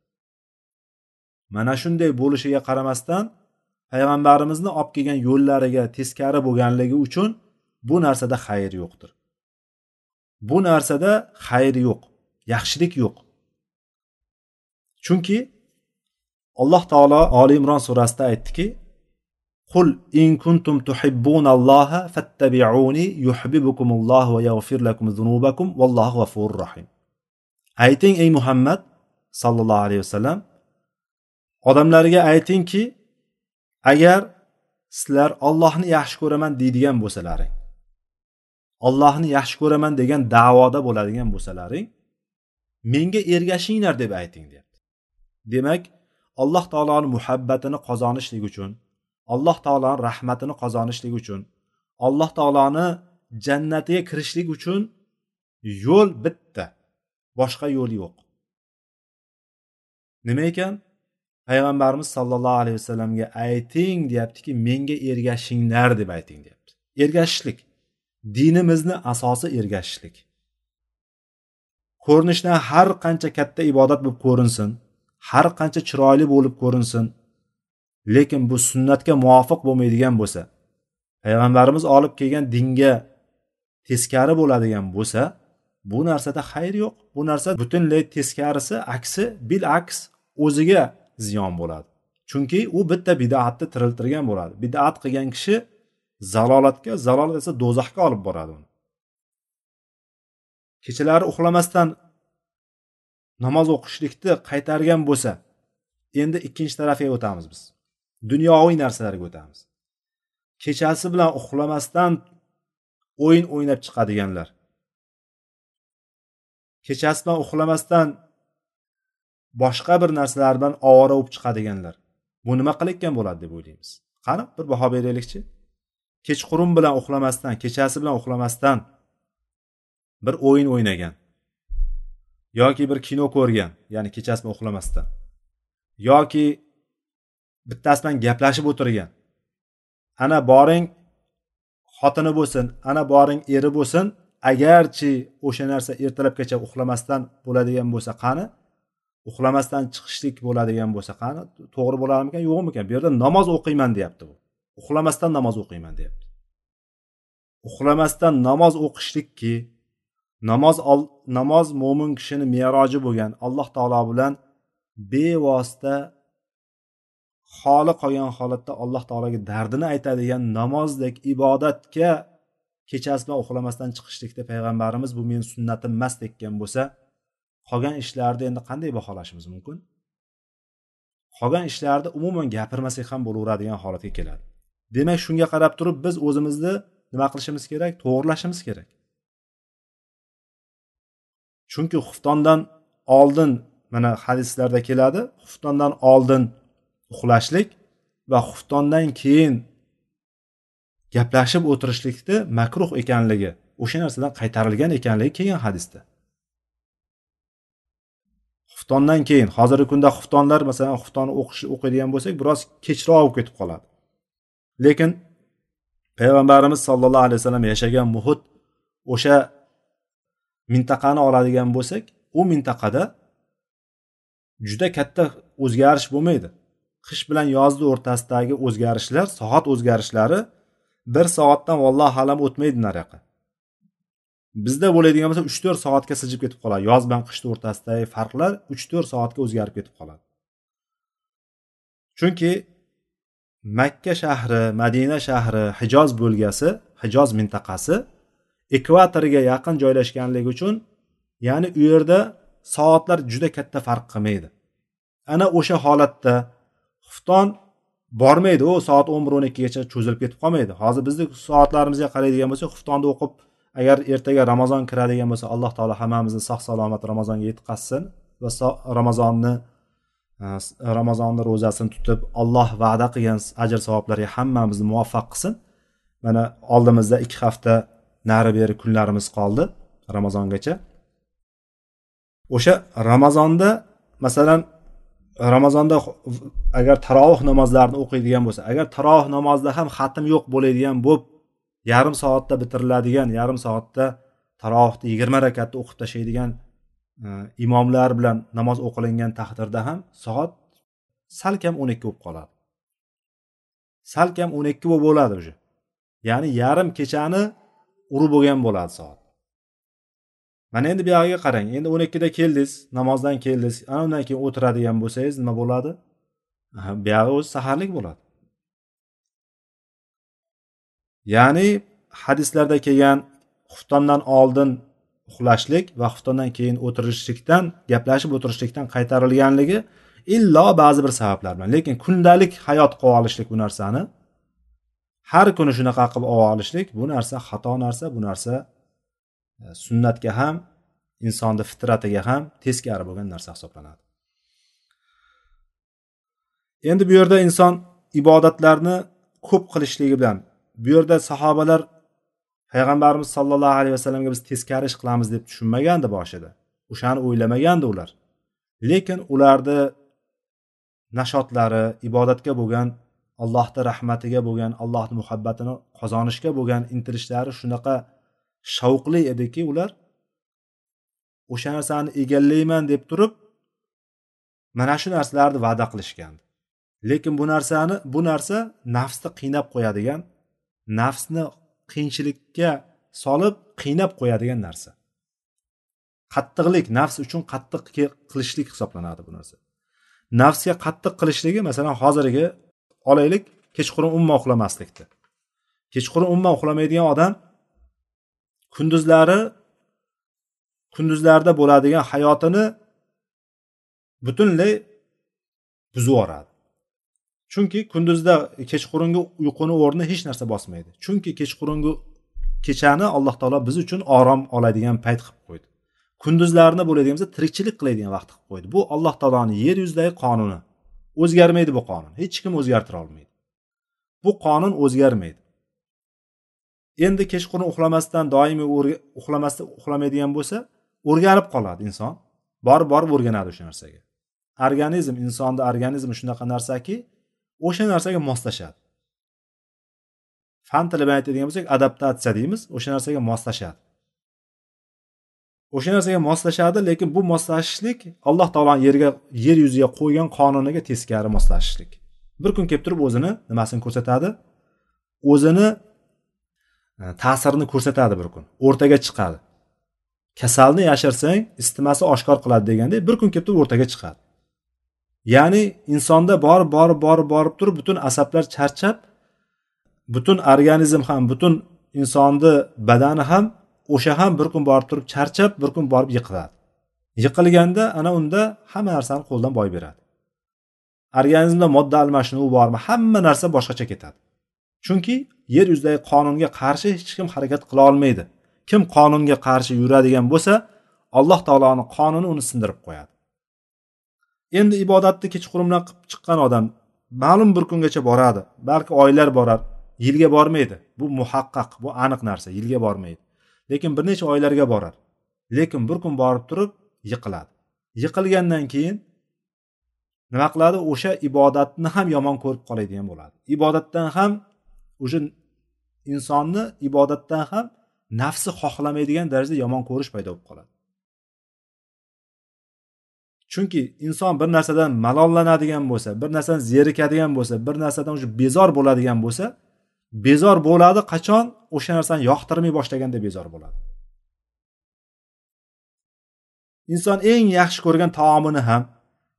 Mana shunday bo'lishiga qaramasdan payg'ambarimizni olib kelgan yo'llariga teskari bo'lganligi uchun bu narsada xayr yo'qdir. Bu narsada xayr yo'q yaxshilik yo'q. Chunki alloh taolo oli imron surasida aytdiki qul in kuntum tuhibbunalloha fattabi'uni yuhibbukumulloh va yaghfir lakum zunubakum vallohu g'afurur rahim. Ayting ey muhammad sallallohu alayhi vasallam odamlarga aytingki agar sizlar ollohni yaxshi ko'raman deydigan bo'lsalaring ollohni yaxshi ko'raman degan davoda bo'ladigan bo'lsalaring menga ergashinglar deb ayting deyapti. Demak alloh taoloni muhabbatini qozonishlik uchun alloh taoloni rahmatini qozonishlik uchun alloh taoloni jannatiga kirishlik uchun yo'l bitta boshqa yo'l yo'q. Nima ekan? Payg'ambarimiz sollallohu alayhi vasallamga ayting deyaptiki menga ergashinglar deb ayting deyapti. Ergashishlik dinimizni asosi ergashishlik. Ko'rinishdan har qancha katta ibodat bo'lib ko'rinsin. Har qancha chiroyli bo'lib ko'rinsin lekin bu sunnatga muvofiq bo'lmaydigan bo'lsa payg'ambarimiz olib kelgan dinga teskari bo'ladigan bo'lsa bu narsada xayr yo'q. Bu narsa butunlay teskarisi aksi bil aks o'ziga ziyon bo'ladi. Chunki u bitta bidatni tiriltirgan bo'ladi. Bidat qilgan kishi zalolatga zalolat esa do'zaxga olib boradi uni. Kechalari uxlamasdan namoz o'qishlikni qaytargan bo'lsa endi ikkinchi tarafiga o'tamiz biz. Dunyoviy narsalarga o'tamiz. Kechasi bilan uxlamasdan o'yin o'ynab chiqadiganlar. Kechasi bilan uxlamasdan boshqa bir narsalar bilan ovora bo'lib chiqadiganlar. Bu nima qilayotgan bo'ladi deb o'ylaymiz. Qani bir baho beraylikchi? Kechqurun bilan uxlamasdan kechasi bilan uxlamasdan bir o'yin o'ynagan. Yoki bir kino ko'rgan ya'ni kechasi bilan uxlamasdan yoki bittasi bilan gaplashib o'tirgan. Ana boring xotini bo'lsin ana boring eri bo'lsin agarchi o'sha narsa ertalabgacha uxlamasdan bo'ladigan bo'lsa qani uxlamasdan chiqishlik bo'ladigan bo'lsa qani to'g'ri bo'larmikan yo'qmikan? Bu yerda namoz o'qiyman deyapti bu uxlamasdan namoz o'qiyman deyapti. Uxlamasdan namoz o'qishlikki namoz namoz mo'min kishini meroji bo'lgan alloh taolo bilan bevosita xoli qolgan holatda alloh taologa dardini aytadigan namozdek ibodatga kechasi bilan uxlamasdan chiqishlikda payg'ambarimiz bu meni sunnatim emas degan bo'lsa qolgan ishlarni endi qanday baholashimiz mumkin? Qolgan ishlarni umuman gapirmasak ham bo'laveradigan holatga keladi. Demak shunga qarab turib biz o'zimizni nima qilishimiz kerak? To'g'irlashimiz kerak. Chunki xuftondan oldin mana hadislarda keladi. Xuftondan oldin uxlashlik va xuftondan keyin gaplashib o'tirishlikni makruh ekanligi o'sha narsadan qaytarilgan ekanligi kelgan hadisda. Xuftondan keyin hozirgi kunda xuftonlar masalan xuftonni o'qish o'qiydigan bo'lsak biroz kechroq bo'lib ketib qoladi. Lekin payg'ambarimiz sollallohu alayhi vasallam yashagan muhit o'sha mintaqani oladigan bo'lsak u mintaqada juda katta o'zgarish bo'lmaydi. Qish bilan yozni o'rtasidagi o'zgarishlar soat o'zgarishlari bir soatdan vallohu alam o'tmaydi nariyoqqa. Bizda bo'ladigan bo'lsa uch to'rt soatga siljib ketib qoladi. Yoz bilan qishni o'rtasidagi farqlar uch to'rt soatga o'zgarib ketib qoladi. Chunki makka shahri madina shahri hijoz bo'lgasi hijoz mintaqasi ekvatorga yaqin joylashganligi uchun ya'ni u yerda soatlar juda katta farq qilmaydi. Ana o'sha holatda xufton bormaydi u soat o'n bir o'n ikkigacha cho'zilib ketib qolmaydi. Hozir bizni soatlarimizga qaraydigan bo'lsak xuftonni o'qib agar ertaga ramazon kiradigan bo'lsa alloh taolo hammamizni sog' salomat ramazonga yetqazsin va ramazonni e, ramazonni ro'zasini tutib alloh va'da qilgan ajr savoblarga hammamizni muvaffaq qilsin. Mana oldimizda ikki hafta nari beri kunlarimiz qoldi ramazongacha. O'sha ramazonda masalan ramazonda agar tarovih namozlarini o'qiydigan bo'lsa agar tarovih namozida ham xatm yo'q bo'ladigan bo'lib yarim soatda bitiriladigan yarim soatda tarovihni yigirma rakatni o'qib tashlaydigan e, imomlar bilan namoz o'qilingan taqdirda ham soat salkam o'n ikki bo'lib qoladi. Salkam o'n ikki bo'lib bo'ladi уже ya'ni yarim kechani urib bo'lgan bo'ladi soat. Mana endi buyog'iga qarang. Endi o'n ikkida keldingiz namozdan keldingiz. Ana undan keyin o'tiradigan bo'lsangiz nima bo'ladi? Buyog'i o'zi saharlik bo'ladi. Ya'ni hadislarda kelgan xuftondan oldin uxlashlik va xuftondan keyin o'tirishlikdan gaplashib o'tirishlikdan qaytarilganligi illo ba'zi bir sabablar bilan. Lekin kundalik hayot qilib olishlik bu narsani har kuni shunaqa qilib olishlik bu narsa xato narsa bu narsa e, sunnatga ham insonni fitratiga ham teskari bo'lgan narsa hisoblanadi. Endi bu yerda inson ibodatlarni ko'p qilishligi bilan bu yerda sahobalar payg'ambarimiz sollallohu alayhi vasallamga biz teskari ish qilamiz deb tushunmagandi boshida o'shani o'ylamagandi ular. Lekin ularni nashotlari ibodatga bo'lgan allohni rahmatiga bo'lgan allohni muhabbatini qozonishga bo'lgan intilishlari shunaqa shavqli ediki ular o'sha narsani egallayman deb turib mana shu narsalarni va'da qilishgan. Lekin bu narsani bu narsa nafsni qiynab qo'yadigan nafsni qiyinchilikka solib qiynab qo'yadigan narsa. Qattiqlik nafs uchun qattiq qilishlik hisoblanadi bu narsa. Nafsga qattiq qilishligi masalan hozirgi olaylik kechqurun umuman uxlamaslikni kechqurun umuman uxlamaydigan odam kunduzlari kunduzlarda bo'ladigan hayotini butunlay buzib yuboradi. Chunki kunduzda kechqurungi uyquni o'rni hech narsa bosmaydi. Chunki kechqurungi kechani alloh taolo biz uchun orom oladigan payt qilib qo'ydi. Kunduzlarni bo'ladigan bo'lsa tirikchilik qiladigan vaqt qilib qo'ydi. Bu alloh taoloni yer yuzidagi qonuni. O'zgarmaydi bu qonun. Hech kim o'zgartira olmaydi. Bu qonun o'zgarmaydi. Endi kechqurun uxlamasdan doimiy uxlamasdan uxlamaydigan bo'lsa o'rganib qoladi inson. Borib borib o'rganadi o'sha narsaga. Organizm insonni organizmi shunaqa narsaki o'sha narsaga moslashadi. Fan tili bilan aytadigan bo'lsak adaptatsiya deymiz. O'sha narsaga moslashadi. O'sha narsaga moslashadi lekin bu moslashishlik alloh taoloni yerga yer yuziga qo'ygan qonuniga teskari moslashishlik. Bir kun kelib turib o'zini nimasini ko'rsatadi? O'zini e, ta'sirini ko'rsatadi bir kun. O'rtaga chiqadi. Kasalni yashirsang isitmasi oshkor qiladi degandek bir kun kelib turib o'rtaga chiqadi. Ya'ni insonda borib borib borib borib turib butun asablar charchab butun organizm ham butun insonni badani ham o'sha ham bir kun borib turib charchab bir kun borib yiqiladi. Yiqilganda ana unda hamma narsani qo'ldan boy beradi. Organizmda modda almashinuvi bormi hamma narsa boshqacha ketadi. Chunki yer yuzidagi qonunga qarshi hech kim harakat qila olmaydi. Kim qonunga qarshi yuradigan bo'lsa alloh taoloni qonuni uni sindirib qo'yadi. Endi ibodatni kechqurundan qilib chiqqan odam ma'lum bir kungacha boradi balki oylar borar yilga bormaydi. Bu muhaqqaq bu aniq narsa yilga bormaydi. Lekin bir necha oylarga borar. Lekin bir kun borib turib yiqiladi. Yiqilgandan keyin nima qiladi? O'sha ibodatni ham yomon ko'rib qoladigan bo'ladi. Ibodatdan ham уже insonni ibodatdan ham nafsi xohlamaydigan darajada yomon ko'rish paydo bo'lib qoladi. Chunki inson bir narsadan malollanadigan bo'lsa bir narsadan zerikadigan bo'lsa bir narsadan уже bezor bo'ladigan bo'lsa bezor bo'ladi qachon? O'sha narsani yoqtirmay boshlaganda bezor bo'ladi. Inson eng yaxshi ko'rgan taomini ham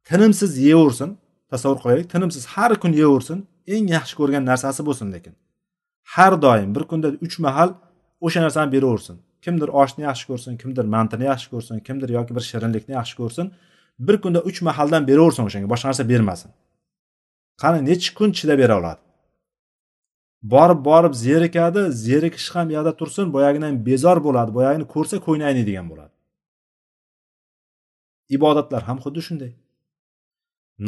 tinimsiz yeyversin tasavvur qilaylik tinimsiz har kun yeyversin eng yaxshi ko'rgan narsasi bo'lsin lekin. Har doim bir kunda uch mahal o'sha narsani beraversin. Kimdir oshni yaxshi ko'rsin kimdir mantini yaxshi ko'rsin kimdir yoki bir shirinlikni yaxshi ko'rsin bir kunda uch mahaldan beraversin o'shanga boshqa narsa bermasin. Qani necha kun chidab bera oladi? Borib borib zerikadi zerikish ham yoqda tursin boyagidan bezor bo'ladi boyagini ko'rsa ko'ngli degan bo'ladi. Ibodatlar ham xuddi shunday.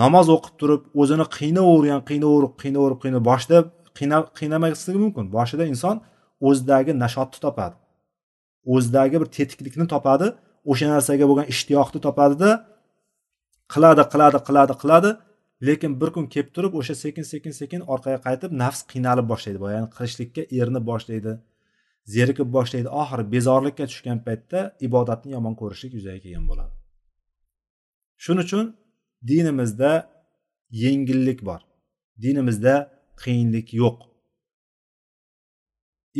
Namoz o'qib turib o'zini qiynavergan qiynaverib qiynaverib qiynab boshida qiynamasligi mumkin. Boshida inson o'zidagi nashotni topadi. O'zidagi bir tetiklikni topadi o'sha narsaga bo'lgan ishtiyoqni topadida qiladi qiladi qiladi qiladi. Lekin bir kun kelib turib o'sha sekin sekin sekin orqaga qaytib nafs qiynalib boshlaydi. Ya'ni qilishlikka erinib boshlaydi. Zerikib boshlaydi. Oxiri bezorlikka tushgan paytda ibodatni yomon ko'rishlik yuzaga kelgan bo'ladi. Shuning uchun dinimizda yengillik bor. Dinimizda qiyinlik yo'q.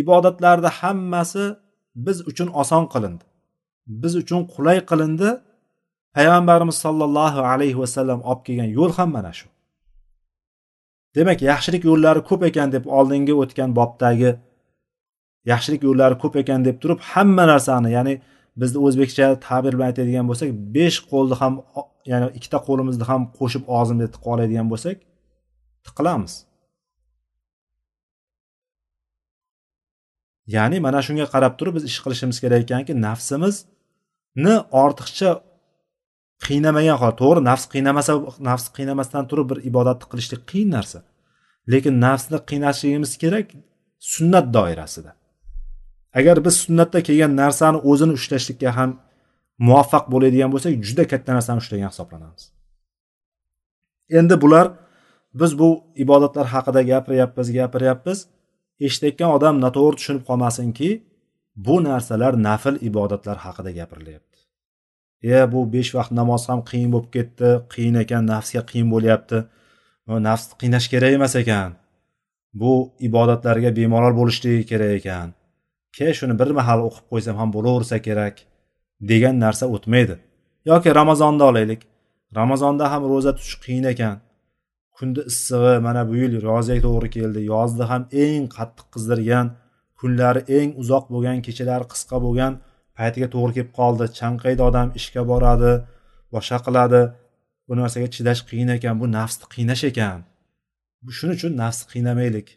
Ibodatlarni hammasi biz uchun oson qilindi. Biz uchun qulay qilindi. Payg'ambarimiz sollallohu alayhi vasallam olib kelgan yo'l ham mana shu. Demak yaxshilik yo'llari ko'p ekan deb oldingi o'tgan bobdagi yaxshilik yo'llari ko'p ekan deb turib hamma narsani ya'ni bizni o'zbekcha ta'bir bilan aytadigan bo'lsak besh qo'lni ham ya'ni ikkita qo'limizni ham qo'shib og'zimizga tiqib oladigan bo'lsak tiqilamiz. Ya'ni mana shunga qarab turib biz ish qilishimiz kerak ekanki nafsimizni ortiqcha qiynamagan hol to'g'ri nafs qiynamasa nafs qiynamasdan turib bir ibodatni qilishlik qiyin narsa. Lekin nafsni qiynashligimiz kerak sunnat doirasida. Agar biz sunnatda kelgan narsani o'zini ushlashlikka ham muvaffaq bo'ladigan bo'lsak juda katta narsani ushlagan hisoblanamiz. Endi bular biz bu ibodatlar haqida gapiryapmiz gapiryapmiz eshitayotgan odam noto'g'ri tushunib qolmasinki bu narsalar nafl ibodatlar haqida gapirilyapti. E bu besh vaqt namoz ham qiyin bo'lib ketdi qiyin ekan nafsga qiyin bo'lyapti. Nafsni qiynash kerak emas ekan. Bu ibodatlarga bemalol bo'lishligi kerak ekan. Ke shuni bir mahal o'qib qo'ysam ham bo'laversa kerak degan narsa o'tmaydi. Yoki ramazonni olaylik. Ramazonda ham ro'za tutish qiyin ekan. Kunni issig'i mana bu yil yozga to'g'ri keldi. Yozni ham eng qattiq qizdirgan kunlari eng uzoq bo'lgan kechalari qisqa bo'lgan paytiga to'g'ri kelib qoldi. Chanqaydi odam ishga boradi boshqa qiladi. Bu narsaga chidash qiyin ekan bu nafsni qiynash ekan. Shuning uchun nafsni qiynamaylik.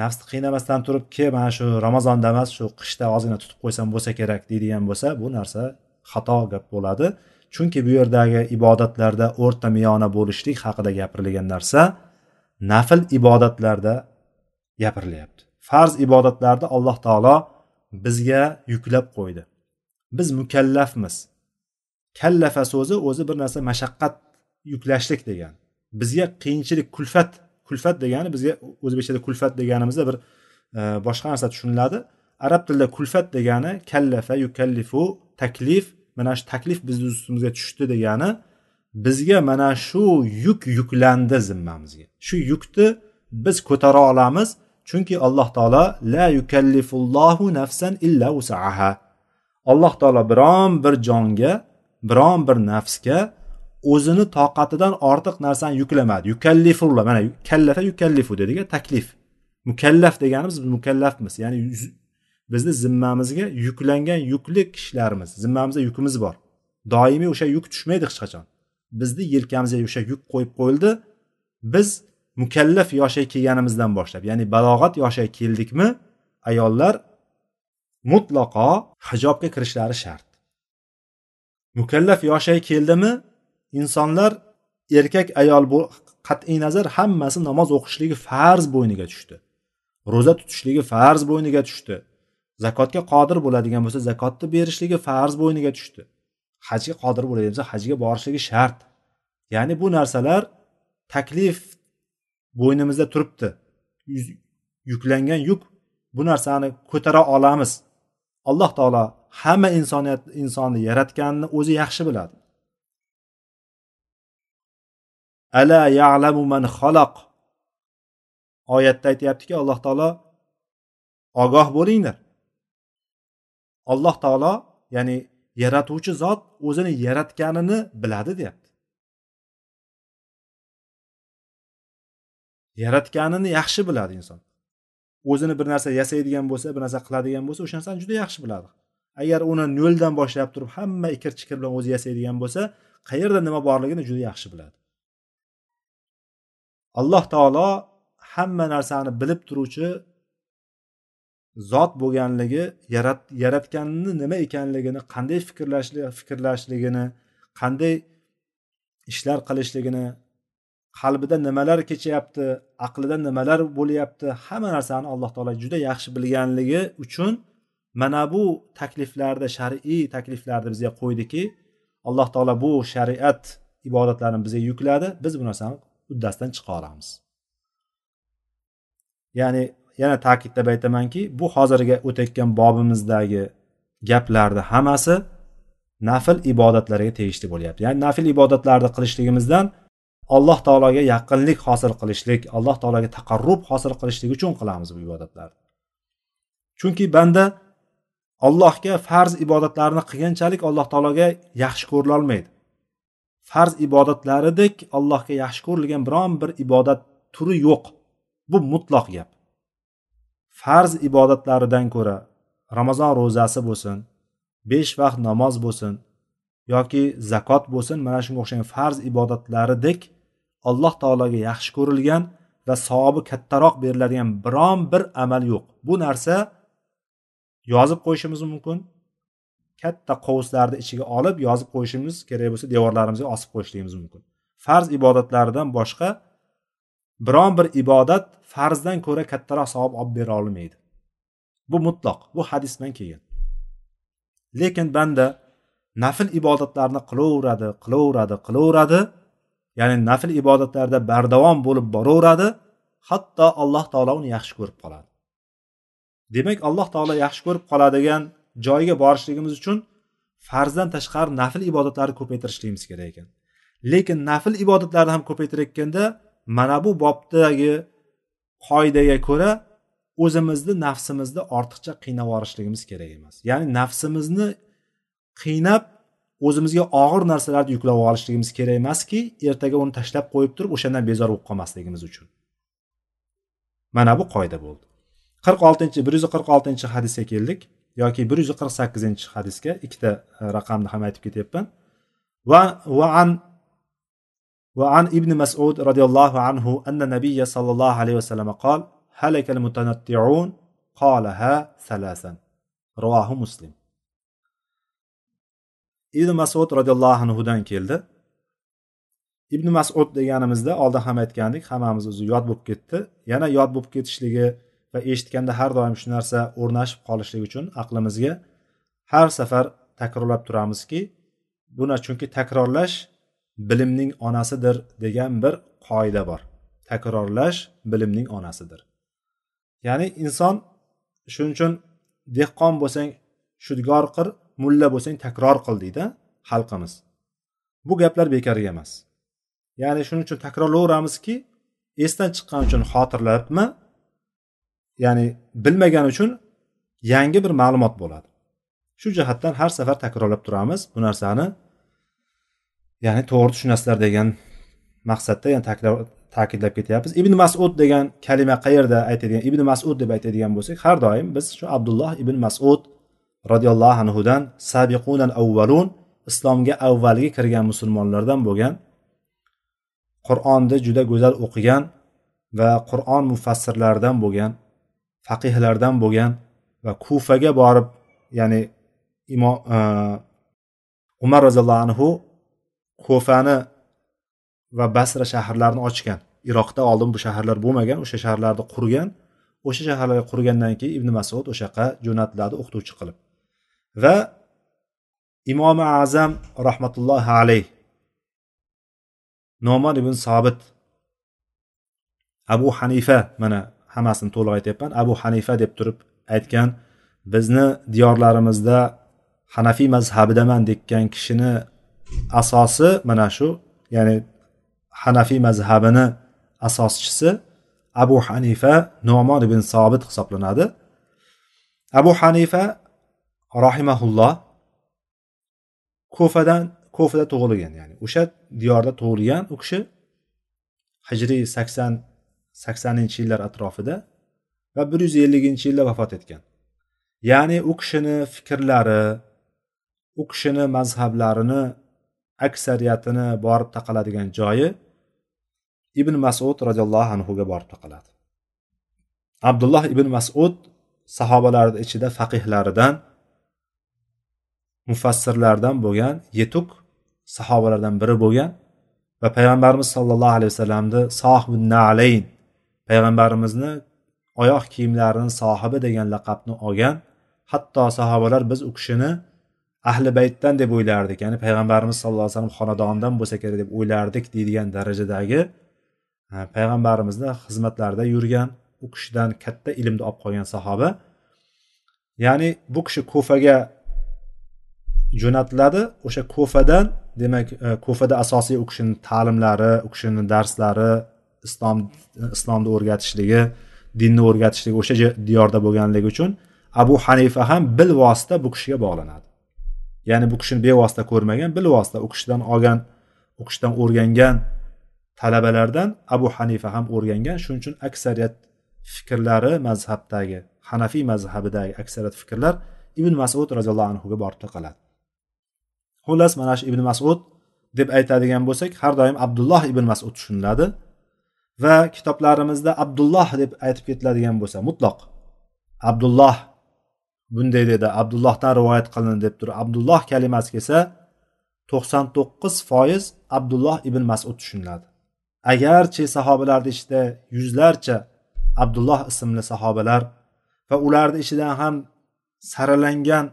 Nafsni qiynamasdan turib ke mana shu ramazonda emas shu qishda ozgina tutib qo'ysam bo'lsa kerak deydigan bo'lsa bu narsa xato gap bo'ladi. Chunki bu yerdagi ibodatlarda o'rta miyona bo'lishlik haqida gapirilgan narsa nafl ibodatlarda gapirilyapti. Farz ibodatlarni alloh taolo bizga yuklab qo'ydi. Biz mukallafmiz. Kallafa so'zi o'zi bir narsa mashaqqat yuklashlik degani bizga qiyinchilik kulfat kulfat degani bizga o'zbekchada kulfat deganimizda bir e, boshqa narsa tushuniladi. Arab tilida kulfat degani kallafa yukallifu taklif mana shu taklif bizni ustimizga tushdi degani bizga mana shu yuk yuklandi zimmamizga. Shu yukni biz ko'tara olamiz chunki alloh taolo la yukallifullohu nafsan illa usaha alloh taolo biron bir jonga biron bir nafsga o'zini toqatidan ortiq narsani yuklamadi. Yukallifulloh mana kallafa yukallifu dedik taklif. Mukallaf deganimiz biz mukallafmiz. Ya'ni bizni zimmamizga yuklangan yukli kishilarimiz zimmamizda yukimiz bor. Doimiy o'sha yuk tushmaydi hech qachon. Bizni yelkamizga o'sha yuk qo'yib qo'yildi. Biz mukallaf yoshga kelganimizdan boshlab ya'ni balog'at yoshiga keldikmi ayollar mutlaqo hijobga kirishlari shart. Mukallaf yoshga keldimi? Insonlar erkak ayol bu qat'iy nazar hammasi namoz o'qishligi farz bo'yniga tushdi. Ro'za tutishligi farz bo'yniga tushdi. Zakotga qodir bo'ladigan bo'lsa zakotni berishligi farz bo'yniga tushdi. Hajga qodir bo'ladigan bo'lsa hajga borishligi shart. Ya'ni bu narsalar taklif bo'ynimizda turibdi. Yuklangan yuk bu narsani ko'tara olamiz. Alloh taolo hamma insoniyat insonni yaratganini o'zi yaxshi biladi. Ala ya'lamu man xaloq oyatda aytyaptiki alloh taolo ogoh bo'linglar. Alloh taolo ya'ni yaratuvchi zot o'zini yaratganini biladi deyapti. Yaratganini yaxshi biladi inson. O'zini bir narsa yasaydigan bo'lsa bir narsa qiladigan bo'lsa o'sha narsani juda yaxshi biladi. Agar uni noldan boshlab turib hamma ikir chikir bilan o'zi yasaydigan bo'lsa qayerda nima borligini juda yaxshi biladi. Alloh taolo hamma narsani bilib turuvchi zot bo'lganligi yarat yaratganni nima ekanligini qanday fikrlashligini qanday ishlar qilishligini qalbida nimalar kechyapti aqlida nimalar bo'lyapti hamma narsani alloh taolo juda yaxshi bilganligi uchun mana bu takliflarda shar'iy takliflarni bizga qo'ydiki alloh taolo bu shariat ibodatlarni bizga yukladi biz bu narsani uddasidan chiqa olamiz. Ya'ni yana ta'kidlab aytamanki bu hozirgi o'tayotgan bobimizdagi gaplarni hammasi nafl ibodatlarga tegishli bo'lyapti. Ya'ni nafl ibodatlarni qilishligimizdan alloh taologa yaqinlik hosil qilishlik alloh taologa taqarrub hosil qilishlik uchun qilamiz bu ibodatlarni chunki banda allohga farz ibodatlarni qilganchalik alloh taologa yaxshi ko'rilolmaydi. Farz ibodatlaridek allohga yaxshi ko'rilgan biron bir ibodat turi yo'q. Bu mutloq gap. Farz ibodatlaridan ko'ra ramazon ro'zasi bo'lsin besh vaqt namoz bo'lsin yoki zakot bo'lsin mana shunga o'xshagan farz ibodatlaridek alloh taologa yaxshi ko'rilgan va savobi kattaroq beriladigan biron bir amal yo'q. Bu narsa yozib qo'yishimiz mumkin. Katta qovuslarni ichiga olib yozib qo'yishimiz kerak bo'lsa devorlarimizga osib qo'yishligimiz mumkin. Farz ibodatlaridan boshqa biron bir ibodat farzdan ko'ra kattaroq savob olib bera olmaydi. Bu mutloq bu hadis bilan kelgan. Lekin banda nafl ibodatlarni qilaveradi qilaveradi qilaveradi. Ya'ni nafl ibodatlarda bardavom bo'lib boraveradi. Hatto alloh taolo uni yaxshi ko'rib qoladi. Demak alloh taolo yaxshi ko'rib qoladigan joyga borishligimiz uchun farzdan tashqari nafl ibodatlarni ko'paytirishligimiz kerak ekan. Lekin nafl ibodatlarni ham ko'paytirayotganda mana bu bobdagi qoidaga ko'ra o'zimizni nafsimizni ortiqcha qiynab yuborishligimiz kerak emas. Ya'ni nafsimizni qiynab o'zimizga og'ir narsalarni yuklab olishligimiz kerak emaski ertaga uni tashlab qo'yib turib o'shandan bezor bo'lib qolmasligimiz uchun mana bu qoida bo'ldi qirq oltinchi bir yuz qirq oltinchi hadisga keldik yoki bir yuz qirq sakkizinchi hadisga ikkita e, raqamni ham aytib ketyapman va va an وعن ابن مسعود رضي الله عنه أن النبي صلى الله عليه وسلم قال هلك المتنطعون قالها ثلاثا رواه مسلم ibn masud roziyallohu anhudan keldi. Ibn masud deganimizda oldin ham aytgandik hammamiz o'zi yod bo'lib ketdi. Yana yod bo'lib ketishligi va eshitganda har doim shu narsa o'rnashib qolishligi uchun aqlimizga har safar takrorlab turamizki buni chunki takrorlash bilimning onasidir degan bir qoida bor. Takrorlash bilimning onasidir. Ya'ni inson shuning uchun dehqon bo'lsang shudgor qil mulla bo'lsang takror qil deydi xalqimiz. Bu gaplar bekorga emas. Ya'ni shuning uchun takrorlayveramizki esdan chiqqan uchun xotirlabmi ya'ni bilmagan uchun yangi bir ma'lumot bo'ladi. Shu jihatdan har safar takrorlab turamiz bu narsani. Ya'ni to'g'ri tushunasizlar degan maqsadda yani ta'kidlab ketyapmiz. Ibn masud degan kalima qayerda aytadigan ibn masud deb aytadigan bo'lsak har doim biz shu abdulloh ibn masud roziyallohu anhudan sabiqunal avvalun islomga avvalgi kirgan musulmonlardan bo'lgan qur'onni juda go'zal o'qigan va qur'on mufassirlaridan bo'lgan faqihlardan bo'lgan va kufaga borib ya'ni imom e, umar roziyallohu anhu kufani va basra shaharlarini ochgan. Iroqda oldin bu shaharlar bo'lmagan o'sha shaharlarni qurgan. O'sha shaharlarga qurgandan keyin ibn masud o'sha yoqqa jo'natiladi o'qituvchi qilib va imomi azam rahmatullohi alayh nomon ibn sobit abu hanifa mana hammasini to'liq aytyapman abu hanifa deb turib aytgan bizni diyorlarimizda hanafiy mazhabidaman degan kishini asosi mana shu ya'ni hanafiy mazhabini asoschisi abu hanifa nomon ibn sobit hisoblanadi. Abu hanifa rahimaulloh ko'fadan ko'fada tug'ilgan ya'ni o'sha diyorda tug'ilgan u kishi hijriy sakson saksoninchi yillar atrofida va bir yuz elliginchi yilda vafot etgan. Ya'ni u kishini fikrlari u kishini mazhablarini aksariyatini borib taqaladigan joyi ibn masud roziyallohu anhuga borib taqaladi. Abdulloh ibn masud sahobalarni ichida faqihlaridan mufassirlardan bo'lgan yetuk sahobalardan biri bo'lgan va payg'ambarimiz sollallohu alayhi vasallamni sohibi nalayn payg'ambarimizni oyoq kiyimlarini sohibi degan laqabni olgan hatto sahobalar biz u kishini ahli baytdan deb o'ylardik. Ya'ni payg'ambarimiz sallallohu alayhi vasallam xonadonidan bo'lsa kerak deb o'ylardik deydigan darajadagi e, payg'ambarimizni xizmatlarida yurgan u kishidan katta ilmni olib qolgan sahoba. Ya'ni bu kishi kufaga jo'natiladi. O'sha ko'fadan demak e, ko'fada asosiy u kishini ta'limlari u kishini darslari islom islomni o'rgatishligi dinni o'rgatishligi o'sha diyorda bo'lganligi uchun abu hanifa ham bilvosita bu kishiga bog'lanadi. Ya'ni bu kishini bevosita ko'rmagan bilvosita u kishidan olgan u kishidan o'rgangan talabalardan abu hanifa ham o'rgangan. Shuning uchun aksariyat fikrlari mazhabdagi hanafiy mazhabidagi aksariyat fikrlar ibn masud roziyallohu anhuga borib taqaladi. Xullas mana shu ibn masud deb aytadigan bo'lsak har doim abdulloh ibn masud tushuniladi va kitoblarimizda abdulloh deb aytib ketiladigan bo'lsa mutloq abdulloh bunday dedi abdullohdan rivoyat qilindi deb turib abdulloh kalimasi kelsa to'qson to'qqiz foiz abdulloh ibn masud tushuniladi. Agarchi sahobalarni ichida yuzlarcha abdulloh ismli sahobalar va ularni ichidan ham saralangan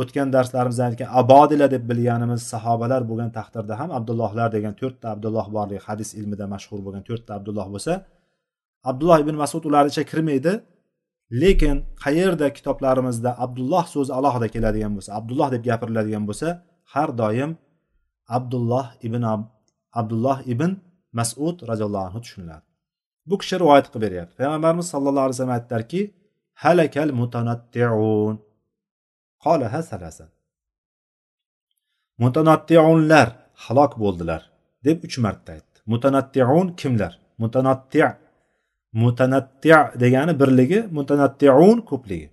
o'tgan darslarimizda aytgan abodila deb bilganimiz sahobalar bo'lgan taqdirda ham abdullohlar degan to'rtta abdulloh borligi hadis ilmida mashhur bo'lgan to'rtta abdulloh bo'lsa abdulloh ibn masud ularni ichiga kirmaydi lekin qayerda kitoblarimizda abdulloh so'zi alohida keladigan bo'lsa abdulloh deb gapiriladigan bo'lsa har doim abdulloh ibn abdulloh ibn masud roziyallohu anhu tushuniladi bu kishi rivoyat qilib beryapti. Payg'ambarimiz sallallohu alayhi vasallam aytdilarki halakal mutanattiun qolaha salasan mutanattiunlar halok bo'ldilar deb uch marta aytdi. Mutanattiun kimlar? Mutanatti mutanatti degani birligi mutanattiun ko'pligi.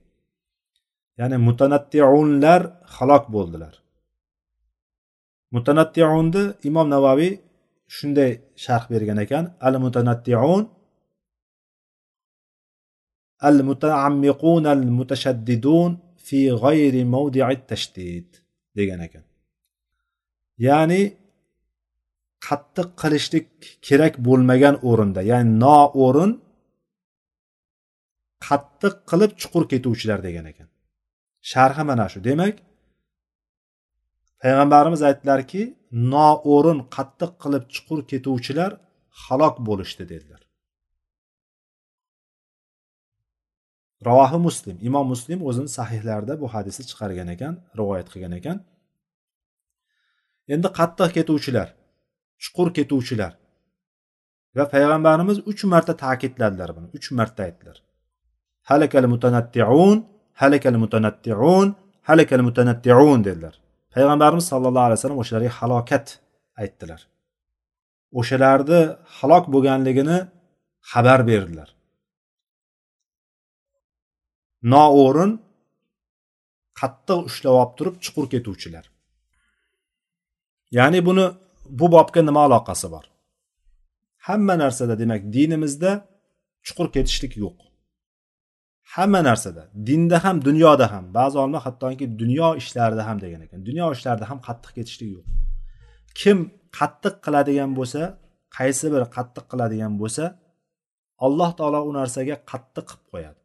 Ya'ni mutanattiunlar halok bo'ldilar. Mutanattiunni imom navaviy shunday sharh bergan ekan al mutanattiun al mutaammiqun al mutashaddidun fi g'ayri mavdi'i tashdid degan ekan ya'ni qattiq qilishlik kerak bo'lmagan o'rinda ya'ni noo'rin qattiq qilib chuqur ketuvchilar degan ekan sharhi mana shu demak payg'ambarimiz aytdilarki noo'rin qattiq qilib chuqur ketuvchilar halok bo'lishdi dedilar ravohi muslim imom muslim o'zini sahihlarida bu hadisni chiqargan ekan rivoyat qilgan ekan. Endi qattiq ketuvchilar chuqur ketuvchilar va payg'ambarimiz uch marta ta'kidladilar buni uch marta aytdilar. Halakal mutanattiun halakal mutanattiun halakal mutanattiun dedilar. Payg'ambarimiz sallallohu alayhi vasallam o'shalarga halokat aytdilar. O'shalarni halok bo'lganligini xabar berdilar. Noo'rin qattiq ushlab olib turib chuqur ketuvchilar. Ya'ni buni bu bobga nima aloqasi bor? Hamma narsada demak dinimizda chuqur ketishlik yo'q. Hamma narsada dinda ham dunyoda ham ba'zi olimlar hattoki dunyo ishlarida ham degan ekan dunyo ishlarida ham qattiq ketishlik yo'q. Kim qattiq qiladigan bo'lsa qaysi bir qattiq qiladigan bo'lsa alloh taolo u narsaga qattiq qilib qo'yadi.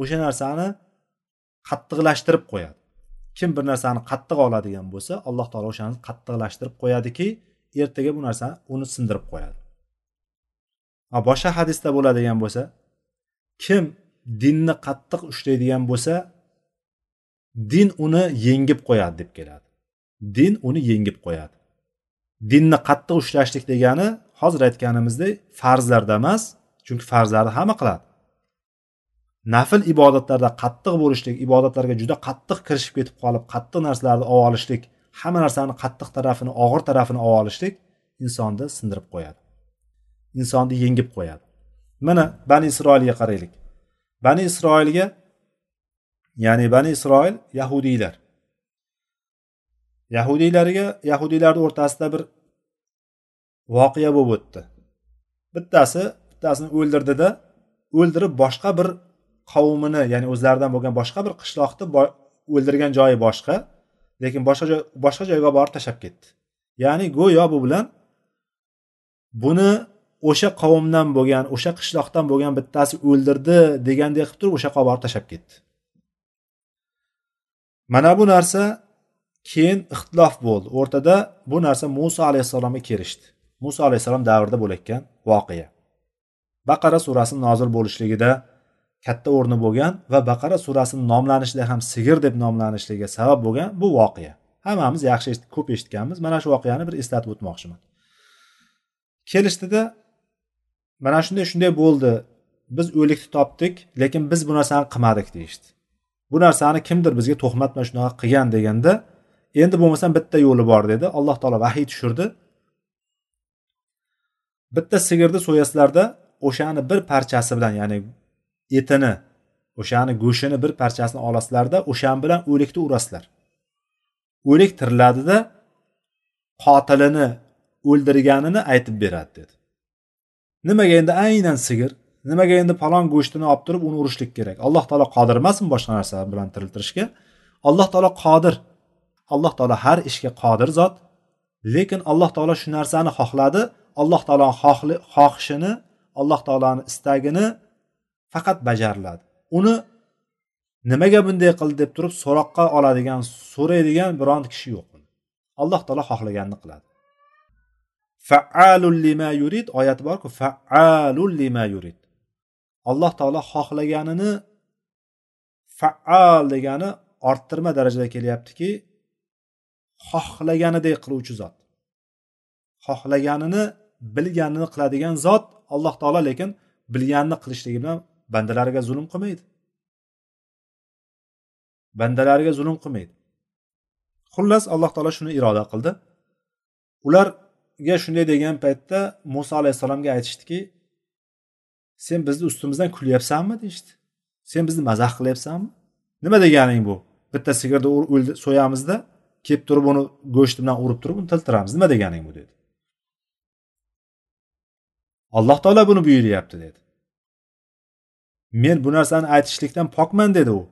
O'sha narsani qattiqlashtirib qo'yadi. Kim bir narsani qattiq oladigan bo'lsa alloh taolo o'shani qattiqlashtirib qo'yadiki ertaga bu narsani uni sindirib qo'yadi. Boshqa hadisda bo'ladigan bo'lsa kim dinni qattiq ushlaydigan bo'lsa din uni yengib qo'yadi deb keladi. Din uni yengib qo'yadi. Dinni qattiq ushlashlik degani hozir aytganimizdek farzlarda emas chunki farzlarni hamma qiladi. Nafl ibodatlarda qattiq bo'lishlik ibodatlarga juda qattiq kirishib ketib qolib qattiq narsalarni olib olishlik hamma narsani qattiq tarafini og'ir tarafini olib olishlik insonni sindirib qo'yadi. Insonni yengib qo'yadi. Mana bani isroilga qaraylik. Bani isroilga ya'ni bani isroil yahudiylar. Yahudiylarga yahudiylarni o'rtasida bir voqea bo'lib o'tdi. Bittasi bittasini o'ldirdida o'ldirib boshqa bir qavmini ya'ni o'zlaridan bo'lgan boshqa bir qishloqni o'ldirgan joyi boshqa lekin boshqa joy boshqa joyga borib tashlab ketdi. Ya'ni go'yo bu bilan buni o'sha qavmdan bo'lgan o'sha qishloqdan bo'lgan bittasi o'ldirdi degandek qilib turib o'sha yoqqa borib tashlab ketdi. Mana bu narsa keyin ixtilof bo'ldi. O'rtada bu narsa muso alayhissalomga kelishdi. Muso alayhissalom davrida bo'layotgan voqea. Baqara surasi nozil bo'lishligida katta o'rni bo'lgan va baqara surasini nomlanishida ham sigir deb nomlanishligiga sabab bo'lgan bu voqea. Hammamiz yaxshi ko'p eshitganmiz. Mana shu voqeani bir eslatib o'tmoqchiman. Kelishdida mana shunday shunday bo'ldi. Biz o'likni topdik lekin biz bu narsani qilmadik deyishdi. Bu narsani kimdir bizga tuhmat bilan shunaqa qilgan deganda endi bo'lmasam bitta yo'li bor dedi. Alloh taolo vahiy tushirdi. Bitta sigirni so'yasizlarda o'shani bir parchasi bilan ya'ni etini o'shani go'shtini bir parchasini olasizlarda o'shan bilan o'likni urasizlar. O'lik tiriladida qotilini o'ldirganini aytib beradi dedi. Nimaga endi aynan sigir? Nimaga endi palon go'shtini olib turib uni urishlik kerak? Alloh taolo qodir emasmi boshqa narsa bilan tiriltirishga? Alloh taolo qodir. Alloh taolo har ishga qodir zot. Lekin alloh taolo shu narsani xohladi. Alloh taolo xohishini alloh taoloni istagini faqat bajariladi. Uni nimaga bunday qildi deb turib so'roqqa oladigan so'raydigan biron kishi yo'q alloh taolo xohlaganini qiladi. Faalul lima yurid oyati borku faalul lima yurid. Alloh taolo xohlaganini faal degani orttirma darajada kelyaptiki xohlaganidek qiluvchi zot. Xohlaganini bilganini qiladigan zot alloh taolo lekin bilganini qilishligi bilan bandalariga zulm qilmaydi. Bandalariga zulm qilmaydi. Xullas alloh taolo shuni iroda qildi. Ularga shunday degan paytda muso alayhissalomga aytishdiki sen bizni ustimizdan kulyapsanmi? deyishdi. Sen bizni mazax qilyapsanmi? Nima deganing bu? Bitta sigirni so'yamizda kelib turib uni go'shti bilan urib turib uni tiltiramiz. Nima deganing bu? dedi. Alloh taolo buni buyuryapti dedi. Men bu narsani aytishlikdan pokman dedi u.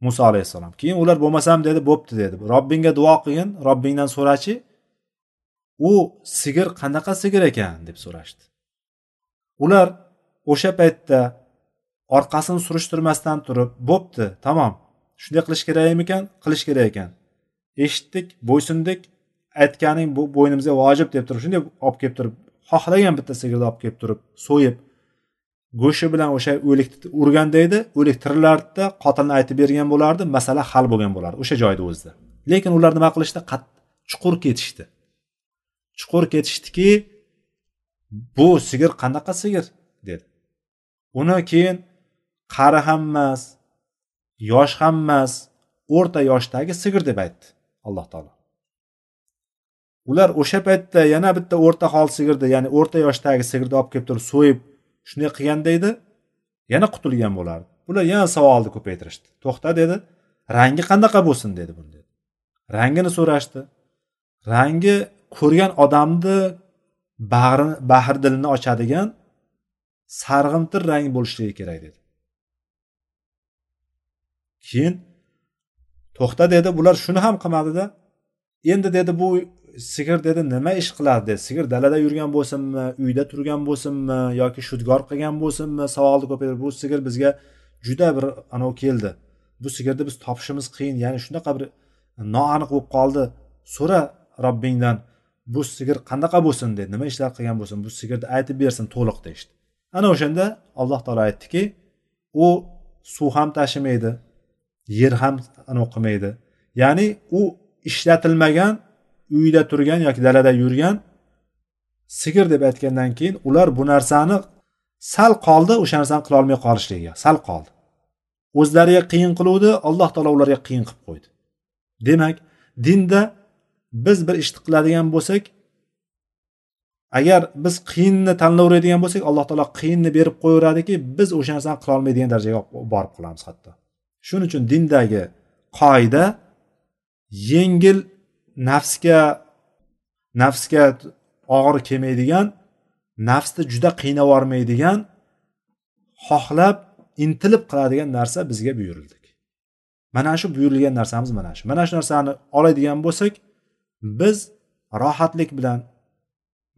Muso alayhissalom. Keyin ular bo'lmasam dedi bo'pti dedi. Robbingga duo qilgin robbingdan so'rachi u sigir qanaqa sigir ekan deb so'rashdi. Ular o'sha paytda orqasini surishtirmasdan turib bo'pti tamom shunday qilish kerak ekan qilish kerak ekan. Eshitdik bo'ysundik aytganing bu bo'ynimizga vojib deb turib shunday olib kelib turib xohlagan bitta sigirni olib kelib turib so'yib go'shti bilan o'sha o'likni urganda edi o'lik tirilardida qotilni aytib bergan bo'lardi masala hal bo'lgan bo'lardi o'sha joyda o'zida. Lekin ular nima qilishdi? Chuqur ketishdi. Chuqur ketishdiki bu sigir qanaqa sigir? dedi. Uni keyin qari ham emas yosh ham emas o'rta yoshdagi sigir deb aytdi alloh taolo. Ular o'sha paytda yana bitta o'rta hol sigirni ya'ni o'rta yoshdagi sigirni olib kelib turib so'yib shunday qilganda edi yana qutulgan bo'lardi. Bular yana savolni ko'paytirishdi. To'xta dedi. Rangi qanaqa bo'lsin dedi buni dedi. Rangini so'rashdi. Rangi ko'rgan odamni bag'rini bahr dilini ochadigan sarg'imtir rang bo'lishligi kerak dedi. Keyin to'xta dedi. Bular shuni ham qilmadida. Endi dedi bu sigir dedi nima ish qiladi dedi. Sigir dalada yurgan bo'lsinmi uyda turgan bo'lsinmi yoki shudgor qilgan bo'lsinmi savolni ko'paytirib bu sigir bizga juda bir anavi keldi. Bu sigirni biz topishimiz qiyin. Ya'ni shunaqa bir noaniq bo'lib qoldi. So'ra robbingdan bu sigir qanaqa bo'lsin dedi. Nima ishlar qilgan bo'lsin bu sigirni aytib bersin to'liq deyishdi. Ana o'shanda alloh taolo aytdiki u suv ham tashimaydi yer ham anavi qilmaydi. Ya'ni u ishlatilmagan uyida turgan yoki dalada yurgan sigir deb aytgandan keyin ular bu narsani sal qoldi o'sha narsani qilolmay qolishligiga sal qoldi. O'zlariga qiyin qiluvdi alloh taolo ularga qiyin qilib qo'ydi. Demak dinda biz bir ishni qiladigan bo'lsak agar biz qiyinni tanlayveradigan bo'lsak alloh taolo qiyinni berib qo'yaveradiki biz o'sha narsani qilolmaydigan darajaga borib qolamiz hatto. Shuning uchun dindagi qoida yengil nafsga nafsga og'ir kelmaydigan nafsni juda qiynab yubormaydigan xohlab intilib qiladigan narsa bizga buyurildi mana shu buyurilgan narsamiz mana shu. Mana shu narsani oladigan bo'lsak biz rohatlik bilan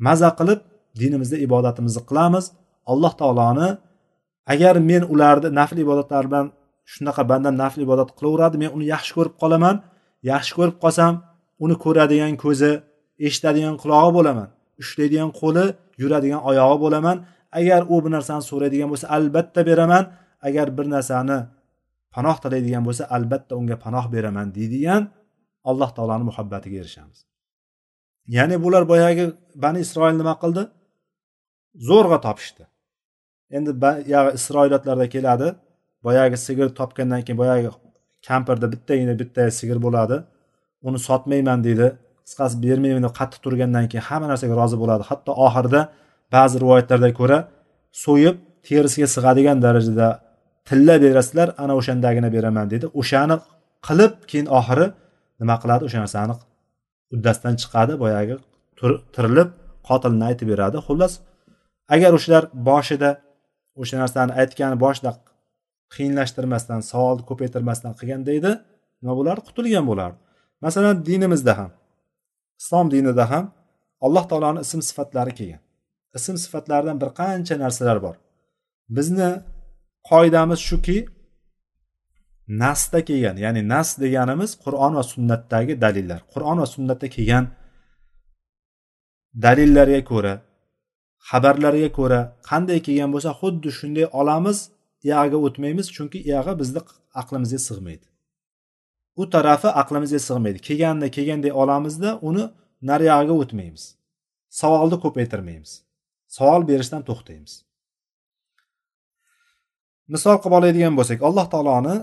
maza qilib dinimizda ibodatimizni qilamiz. Alloh taoloni agar men ularni nafl ibodatlar bilan shunaqa bandam nafl ibodat qilaveradi men uni yaxshi ko'rib qolaman yaxshi ko'rib qolsam uni ko'radigan ko'zi eshitadigan qulog'i bo'laman. Ushlaydigan qo'li yuradigan oyog'i bo'laman. Agar u bir narsani so'raydigan bo'lsa albatta beraman. Agar bir narsani panoh tilaydigan bo'lsa albatta unga panoh beraman deydigan alloh taoloni muhabbatiga erishamiz. Ya'ni bular boyagi bani isroil nima qildi? Zo'rg'a topishdi. Endi isroilotlarda keladi. Boyagi sigir topgandan keyin boyagi kampirda bittagina bitta sigir bo'ladi. Uni sotmayman deydi. Qisqasi bermayman deb qattiq turgandan keyin hamma narsaga rozi bo'ladi. Hatto oxirida ba'zi rivoyatlarda ko'ra so'yib terisiga sig'adigan darajada tilla berasizlar ana o'shandagina beraman deydi. O'shani qilib keyin oxiri nima qiladi? O'sha narsani uddasidan chiqadi boyagi tirilib qotilni aytib beradi. Xullas agar o'shalar boshida o'sha narsani aytgani boshida qiyinlashtirmasdan savolni ko'paytirmasdan qilganda edi nima bo'lardi? Qutulgan bo'lardi. Masalan dinimizda ham islom dinida ham alloh taoloni ism sifatlari kelgan. Ism sifatlaridan bir qancha narsalar bor. Bizni qoidamiz shuki nasda kelgan ya'ni nas deganimiz qur'on va sunnatdagi dalillar. Qur'on va sunnatda kelgan dalillarga ko'ra xabarlarga ko'ra qanday kelgan bo'lsa xuddi shunday olamiz uyog'iga o'tmaymiz chunki uyog'i bizni aqlimizga sig'maydi. U tarafi aqlimizga sig'maydi. Kelganda kelganday olamizda uni nariyog'iga o'tmaymiz. Savolni ko'paytirmaymiz. Savol berishdan to'xtaymiz. Misol qilib oladigan bo'lsak alloh taoloni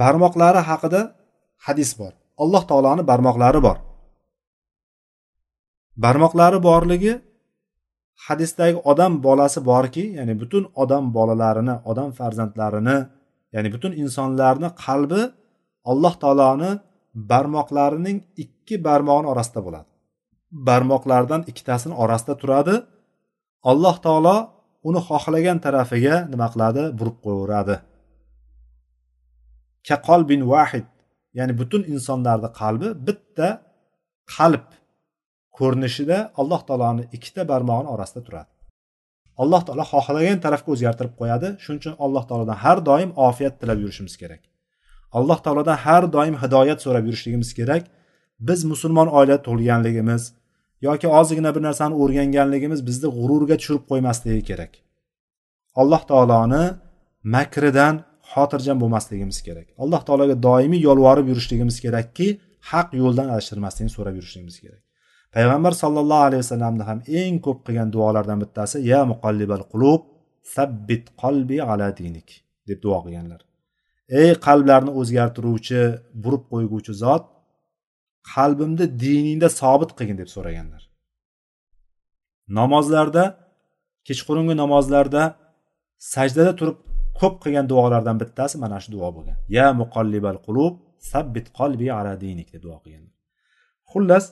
barmoqlari haqida hadis bor. Alloh taoloni barmoqlari bor. Barmoqlari borligi hadisdagi odam bolasi borki ya'ni butun odam bolalarini odam farzandlarini ya'ni butun insonlarni qalbi alloh taoloni barmoqlarining ikki barmog'ini orasida bo'ladi. Barmoqlardan ikkitasini orasida turadi. Alloh taolo uni xohlagan tarafiga nima qiladi? Burib qo'yaveradi bin vahid ya'ni butun insonlarni qalbi bitta qalb ko'rinishida alloh taoloni ikkita barmog'ini orasida turadi. Alloh taolo xohlagan tarafga o'zgartirib qo'yadi. Shuning uchun alloh taolodan har doim ofiyat tilab yurishimiz kerak. Alloh taolodan har doim hidoyat so'rab yurishligimiz kerak. Biz musulmon oilada tug'ilganligimiz yoki ozgina bir narsani o'rganganligimiz bizni g'ururga tushirib qo'ymasligi kerak. Alloh taoloni makridan xotirjam bo'lmasligimiz kerak. Alloh taologa doimiy yolvorib yurishligimiz kerakki haq yo'ldan adashtirmaslikni so'rab yurishligimiz kerak. Payg'ambar sollallohu alayhi vasallamni ham eng ko'p qilgan duolardan bittasi ya muqallibal qulub sabbit qalbi ala dinik deb duo qilganlar. Ey qalblarni o'zgartiruvchi burib qo'yguvchi zot qalbimni diningda sobit qilgin deb so'raganlar. Namozlarda kechqurungi namozlarda sajdada turib ko'p qilgan duolardan bittasi mana shu duo bo'lgan. Ya muqallibal qulub sabbit qalbi ala dinik deb duo qilganlar. Xullas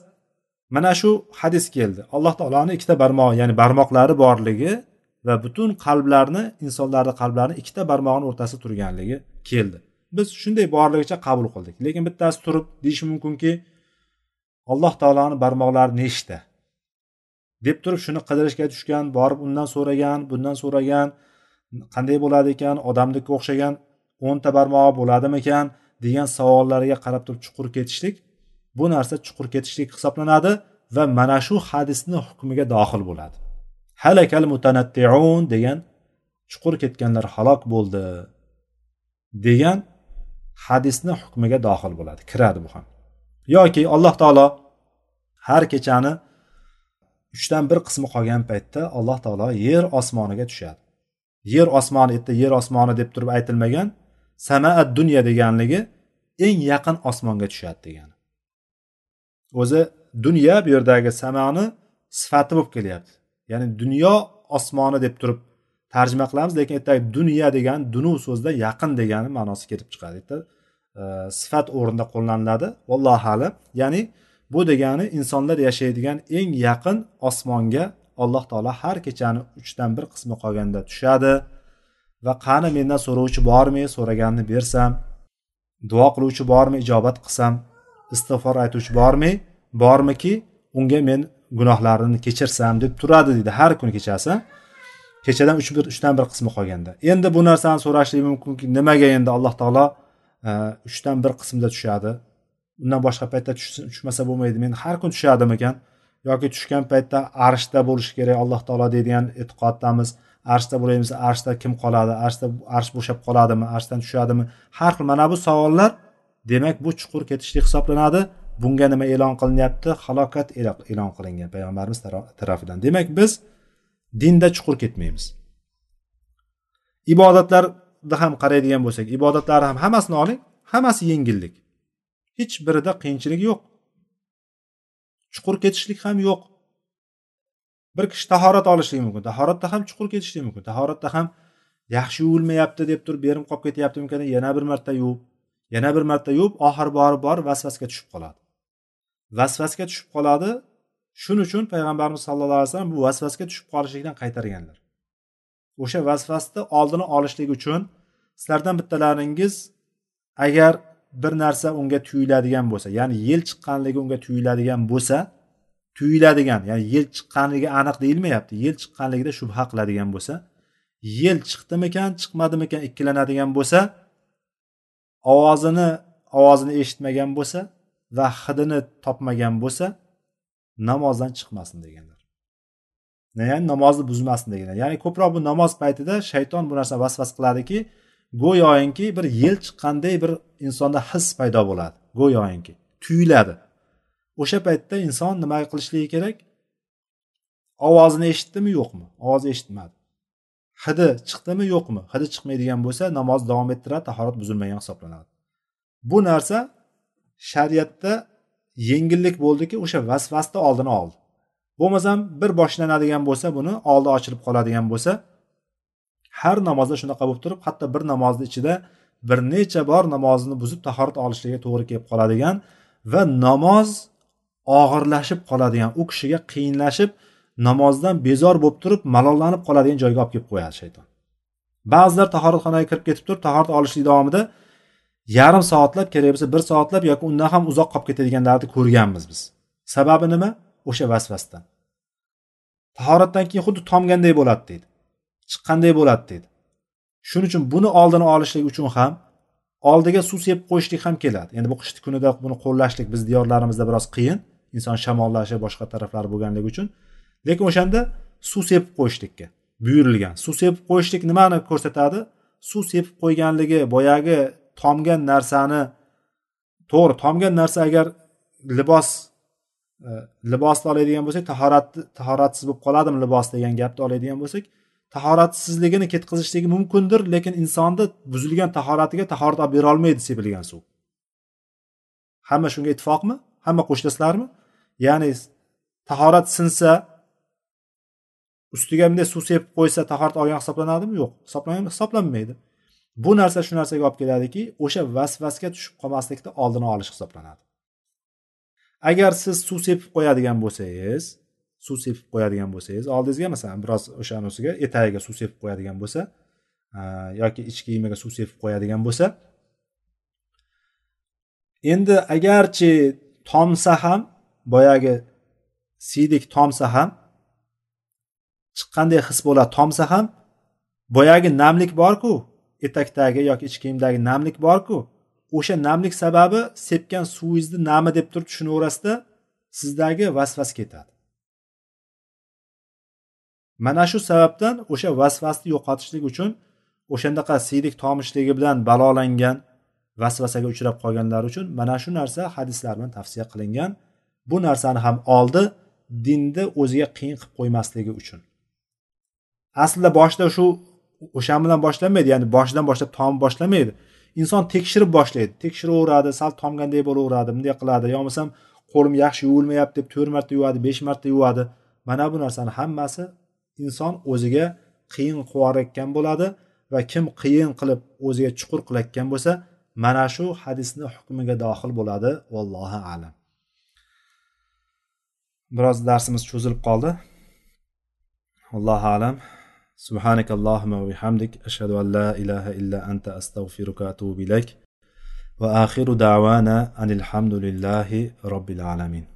mana shu hadis keldi. Alloh taoloni ikkita barmog'i ya'ni barmoqlari borligi va butun qalblarni insonlarni qalblarini ikkita barmog'ini o'rtasida turganligi keldi. Biz shunday borligicha qabul qildik. Lekin bittasi turib deyishi mumkinki alloh taoloni barmoqlari nechta? Deb turib shuni qidirishga tushgan borib undan so'ragan bundan so'ragan qanday bo'ladi ekan odamnikiga o'xshagan o'nta barmog'i bo'ladimikan degan savollarga qarab turib chuqur ketishlik bu narsa chuqur ketishlik hisoblanadi va mana shu hadisni hukmiga dohil bo'ladi. Halakal mutanattiun degan chuqur ketganlar halok bo'ldi degan hadisni hukmiga dohil bo'ladi. Kiradi bu ham. Yoki alloh taolo har kechani uchdan bir qismi qolgan paytda alloh taolo yer osmoniga tushadi. Yer osmoni yerda yer osmoni deb turib aytilmagan samaat dunyo deganligi eng yaqin osmonga tushadi degani. O'zi dunyo bu yerdagi samoni sifati bo'lib kelyapti. Ya'ni dunyo osmoni deb turib tarjima qilamiz lekin yerdagi dunyo degan dunu so'zida yaqin degani ma'nosi kelib chiqadi yerda sifat o'rnida qo'llaniladi vallohu alam. Ya'ni bu degani insonlar yashaydigan eng yaqin osmonga alloh taolo har kechani uchdan bir qismi qolganda tushadi. Va qani mendan so'rovchi bormi so'raganini bersam duo qiluvchi bormi ijobat qilsam istig'for aytuvchi bormi? Bormiki unga men gunohlarini kechirsam deb turadi deydi. Har kuni kechasi. Kechadan uch bir uchdan bir qismi qolganda. Endi bu narsani so'rashlik mumkinki nimaga endi alloh taolo e, uchdan bir qismda tushadi? Undan boshqa paytda tushmasa bo'lmaydi. Men har kun tushadimikan yoki tushgan paytda arshda bo'lishi kerak alloh taolo deydigan e'tiqoddamiz. Arshda bo'laymiz arshda kim qoladi? Arshda arsh bo'shab qoladimi? Arshdan tushadimi? Har xil mana bu savollar demak bu chuqur ketishlik hisoblanadi. Bunga nima e'lon qilinyapti? Halokat e'lon qilingan payg'ambarimiz tarafidan. Demak biz dinda chuqur ketmaymiz. Ibodatlarda ham qaraydigan bo'lsak ibodatlarni ham hammasini oling hammasi yengillik. Hech birida qiyinchilik yo'q. Chuqur ketishlik ham yo'q. Bir kishi tahorat olishligi mumkin tahoratda ham chuqur ketishligi mumkin tahoratda ham yaxshi yuvilmayapti deb turib berim qolib ketyaptimikan yana bir marta yuvib yana bir marta yuvib oxiri borib borib vasvasga tushib qoladi. Vasvasga tushib qoladi shuning uchun payg'ambarimiz sallallohu alayhi vasallam bu vasvasga tushib qolishlikdan qaytarganlar. O'sha vasvasni oldini olishlik uchun sizlardan bittalaringiz agar bir narsa unga tuyuladigan bo'lsa ya'ni yel chiqqanligi unga tuyuladigan bo'lsa tuyuladigan ya'ni yel chiqqanligi aniq deyilmayapti yel chiqqanligida shubha qiladigan bo'lsa yel chiqdimikan chiqmadimikan ikkilanadigan bo'lsa ovozini ovozini eshitmagan bo'lsa va hidini topmagan bo'lsa namozdan chiqmasin deganlar. Ya'ni namozni buzmasin deganlar. Ya'ni ko'proq bu namoz paytida shayton bu narsani vasvas qiladiki go'yoinki bir yel chiqqanday bir insonda his paydo bo'ladi go'yoinki tuyuladi. O'sha paytda inson nima qilishligi kerak? Ovozini eshitdimi yo'qmi? Ovoz eshitmadi. Hidi chiqdimi yo'qmi? Hidi chiqmaydigan bo'lsa namoz davom ettiradi tahorat buzilmagan hisoblanadi. Bu narsa shariatda yengillik bo'ldiki o'sha vasvasni oldini oldi. Bo'lmasam bir boshlanadigan bo'lsa buni oldi ochilib qoladigan bo'lsa har namozda shunaqa bo'lib turib hatto bir namozni ichida bir necha bor namozni buzib tahorat olishligiga to'g'ri kelib qoladigan va namoz og'irlashib qoladigan u kishiga qiyinlashib namozdan bezor bo'lib turib malollanib qoladigan joyga olib kelib qo'yadi shayton. Ba'zilar tahoratxonaga kirib ketib turib tahorat olishlik davomida yarim soatlab kerak bo'lsa bir soatlab yoki undan ham uzoq qolib ketadiganlarni ko'rganmiz biz. Sababi nima? O'sha vasvasdan tahoratdan keyin xuddi tomganday bo'ladi deydi. Chiqqanday bo'ladi deydi. Shuning uchun buni oldini olishlik uchun ham oldiga suv sepib qo'yishlik ham keladi. Endi bu qishni kunida buni qo'llashlik biz diyorlarimizda biroz qiyin. Inson shamollashi boshqa taraflari bo'lganligi uchun lekin o'shanda suv sepib qo'yishlikka buyurilgan. Suv sepib qo'yishlik nimani ko'rsatadi? Suv sepib qo'yganligi boyagi tomgan narsani to'g'ri tomgan narsa agar libos e, libosni oladigan bo'lsak tahorat tahoratsiz bo'lib qoladimi libos degan gapni oladigan bo'lsak tahoratsizligini ketkazishligi mumkindir lekin insonni buzilgan tahoratiga tahorat olib berolmaydi sepilgan suv. Hamma shunga ittifoqmi? Hamma qo'shilasizlarmi ya'ni tahorat sinsa ustiga bunday suv sepib qo'ysa tahorat olgan hisoblanadimi? Yo'q. Hisoblanmaydi. Bu narsa shu narsaga olib keladiki o'sha vasvasga tushib qolmaslikni oldini olish hisoblanadi. Agar siz suv sepib qo'yadigan bo'lsangiz suv sepib qo'yadigan bo'lsangiz oldingizga masalan biroz o'shanisiga etagiga suv sepib qo'yadigan bo'lsa yoki ichki kiyimiga suv sepib qo'yadigan bo'lsa endi agarchi tomsa ham boyagi siydik tomsa ham chiqqanday his bo'ladi tomsa ham boyagi namlik borku etakdagi yoki ichki kiyimdagi namlik borku o'sha namlik sababi sepgan suvingizni nami deb turib tushunaverasizda sizdagi vasvas ketadi. Mana shu sababdan o'sha vasvasni yo'qotishlik uchun o'shandaqa siydik tomishligi bilan balolangan vasvasaga uchrab qolganlar uchun mana shu narsa hadislar bilan tavsiya qilingan. Bu narsani ham oldi dinni o'ziga qiyin qilib qo'ymasligi uchun. Aslida boshida shu o'sha bilan boshlanmaydi ya'ni boshidan boshlab tom boshlamaydi. Inson tekshirib boshlaydi. Tekshiraveradi sal tomganday bo'laveradi bunday qiladi. Yo bo'lmasam qo'lim yaxshi yuvilmayapti deb to'rt marta yuvadi besh marta yuvadi. Mana bu narsani hammasi inson o'ziga qiyin qilayotgan bo'ladi va kim qiyin qilib o'ziga chuqur qilayotgan bo'lsa mana shu hadisni hukmiga dohil bo'ladi. Vallohu alam. Biroz darsimiz cho'zilib qoldi. Allohu alam. سبحانك اللهم وبحمدك أشهد أن لا إله إلا أنت أستغفرك وأتوب إليك. وآخر دعوانا أن الحمد لله رب العالمين.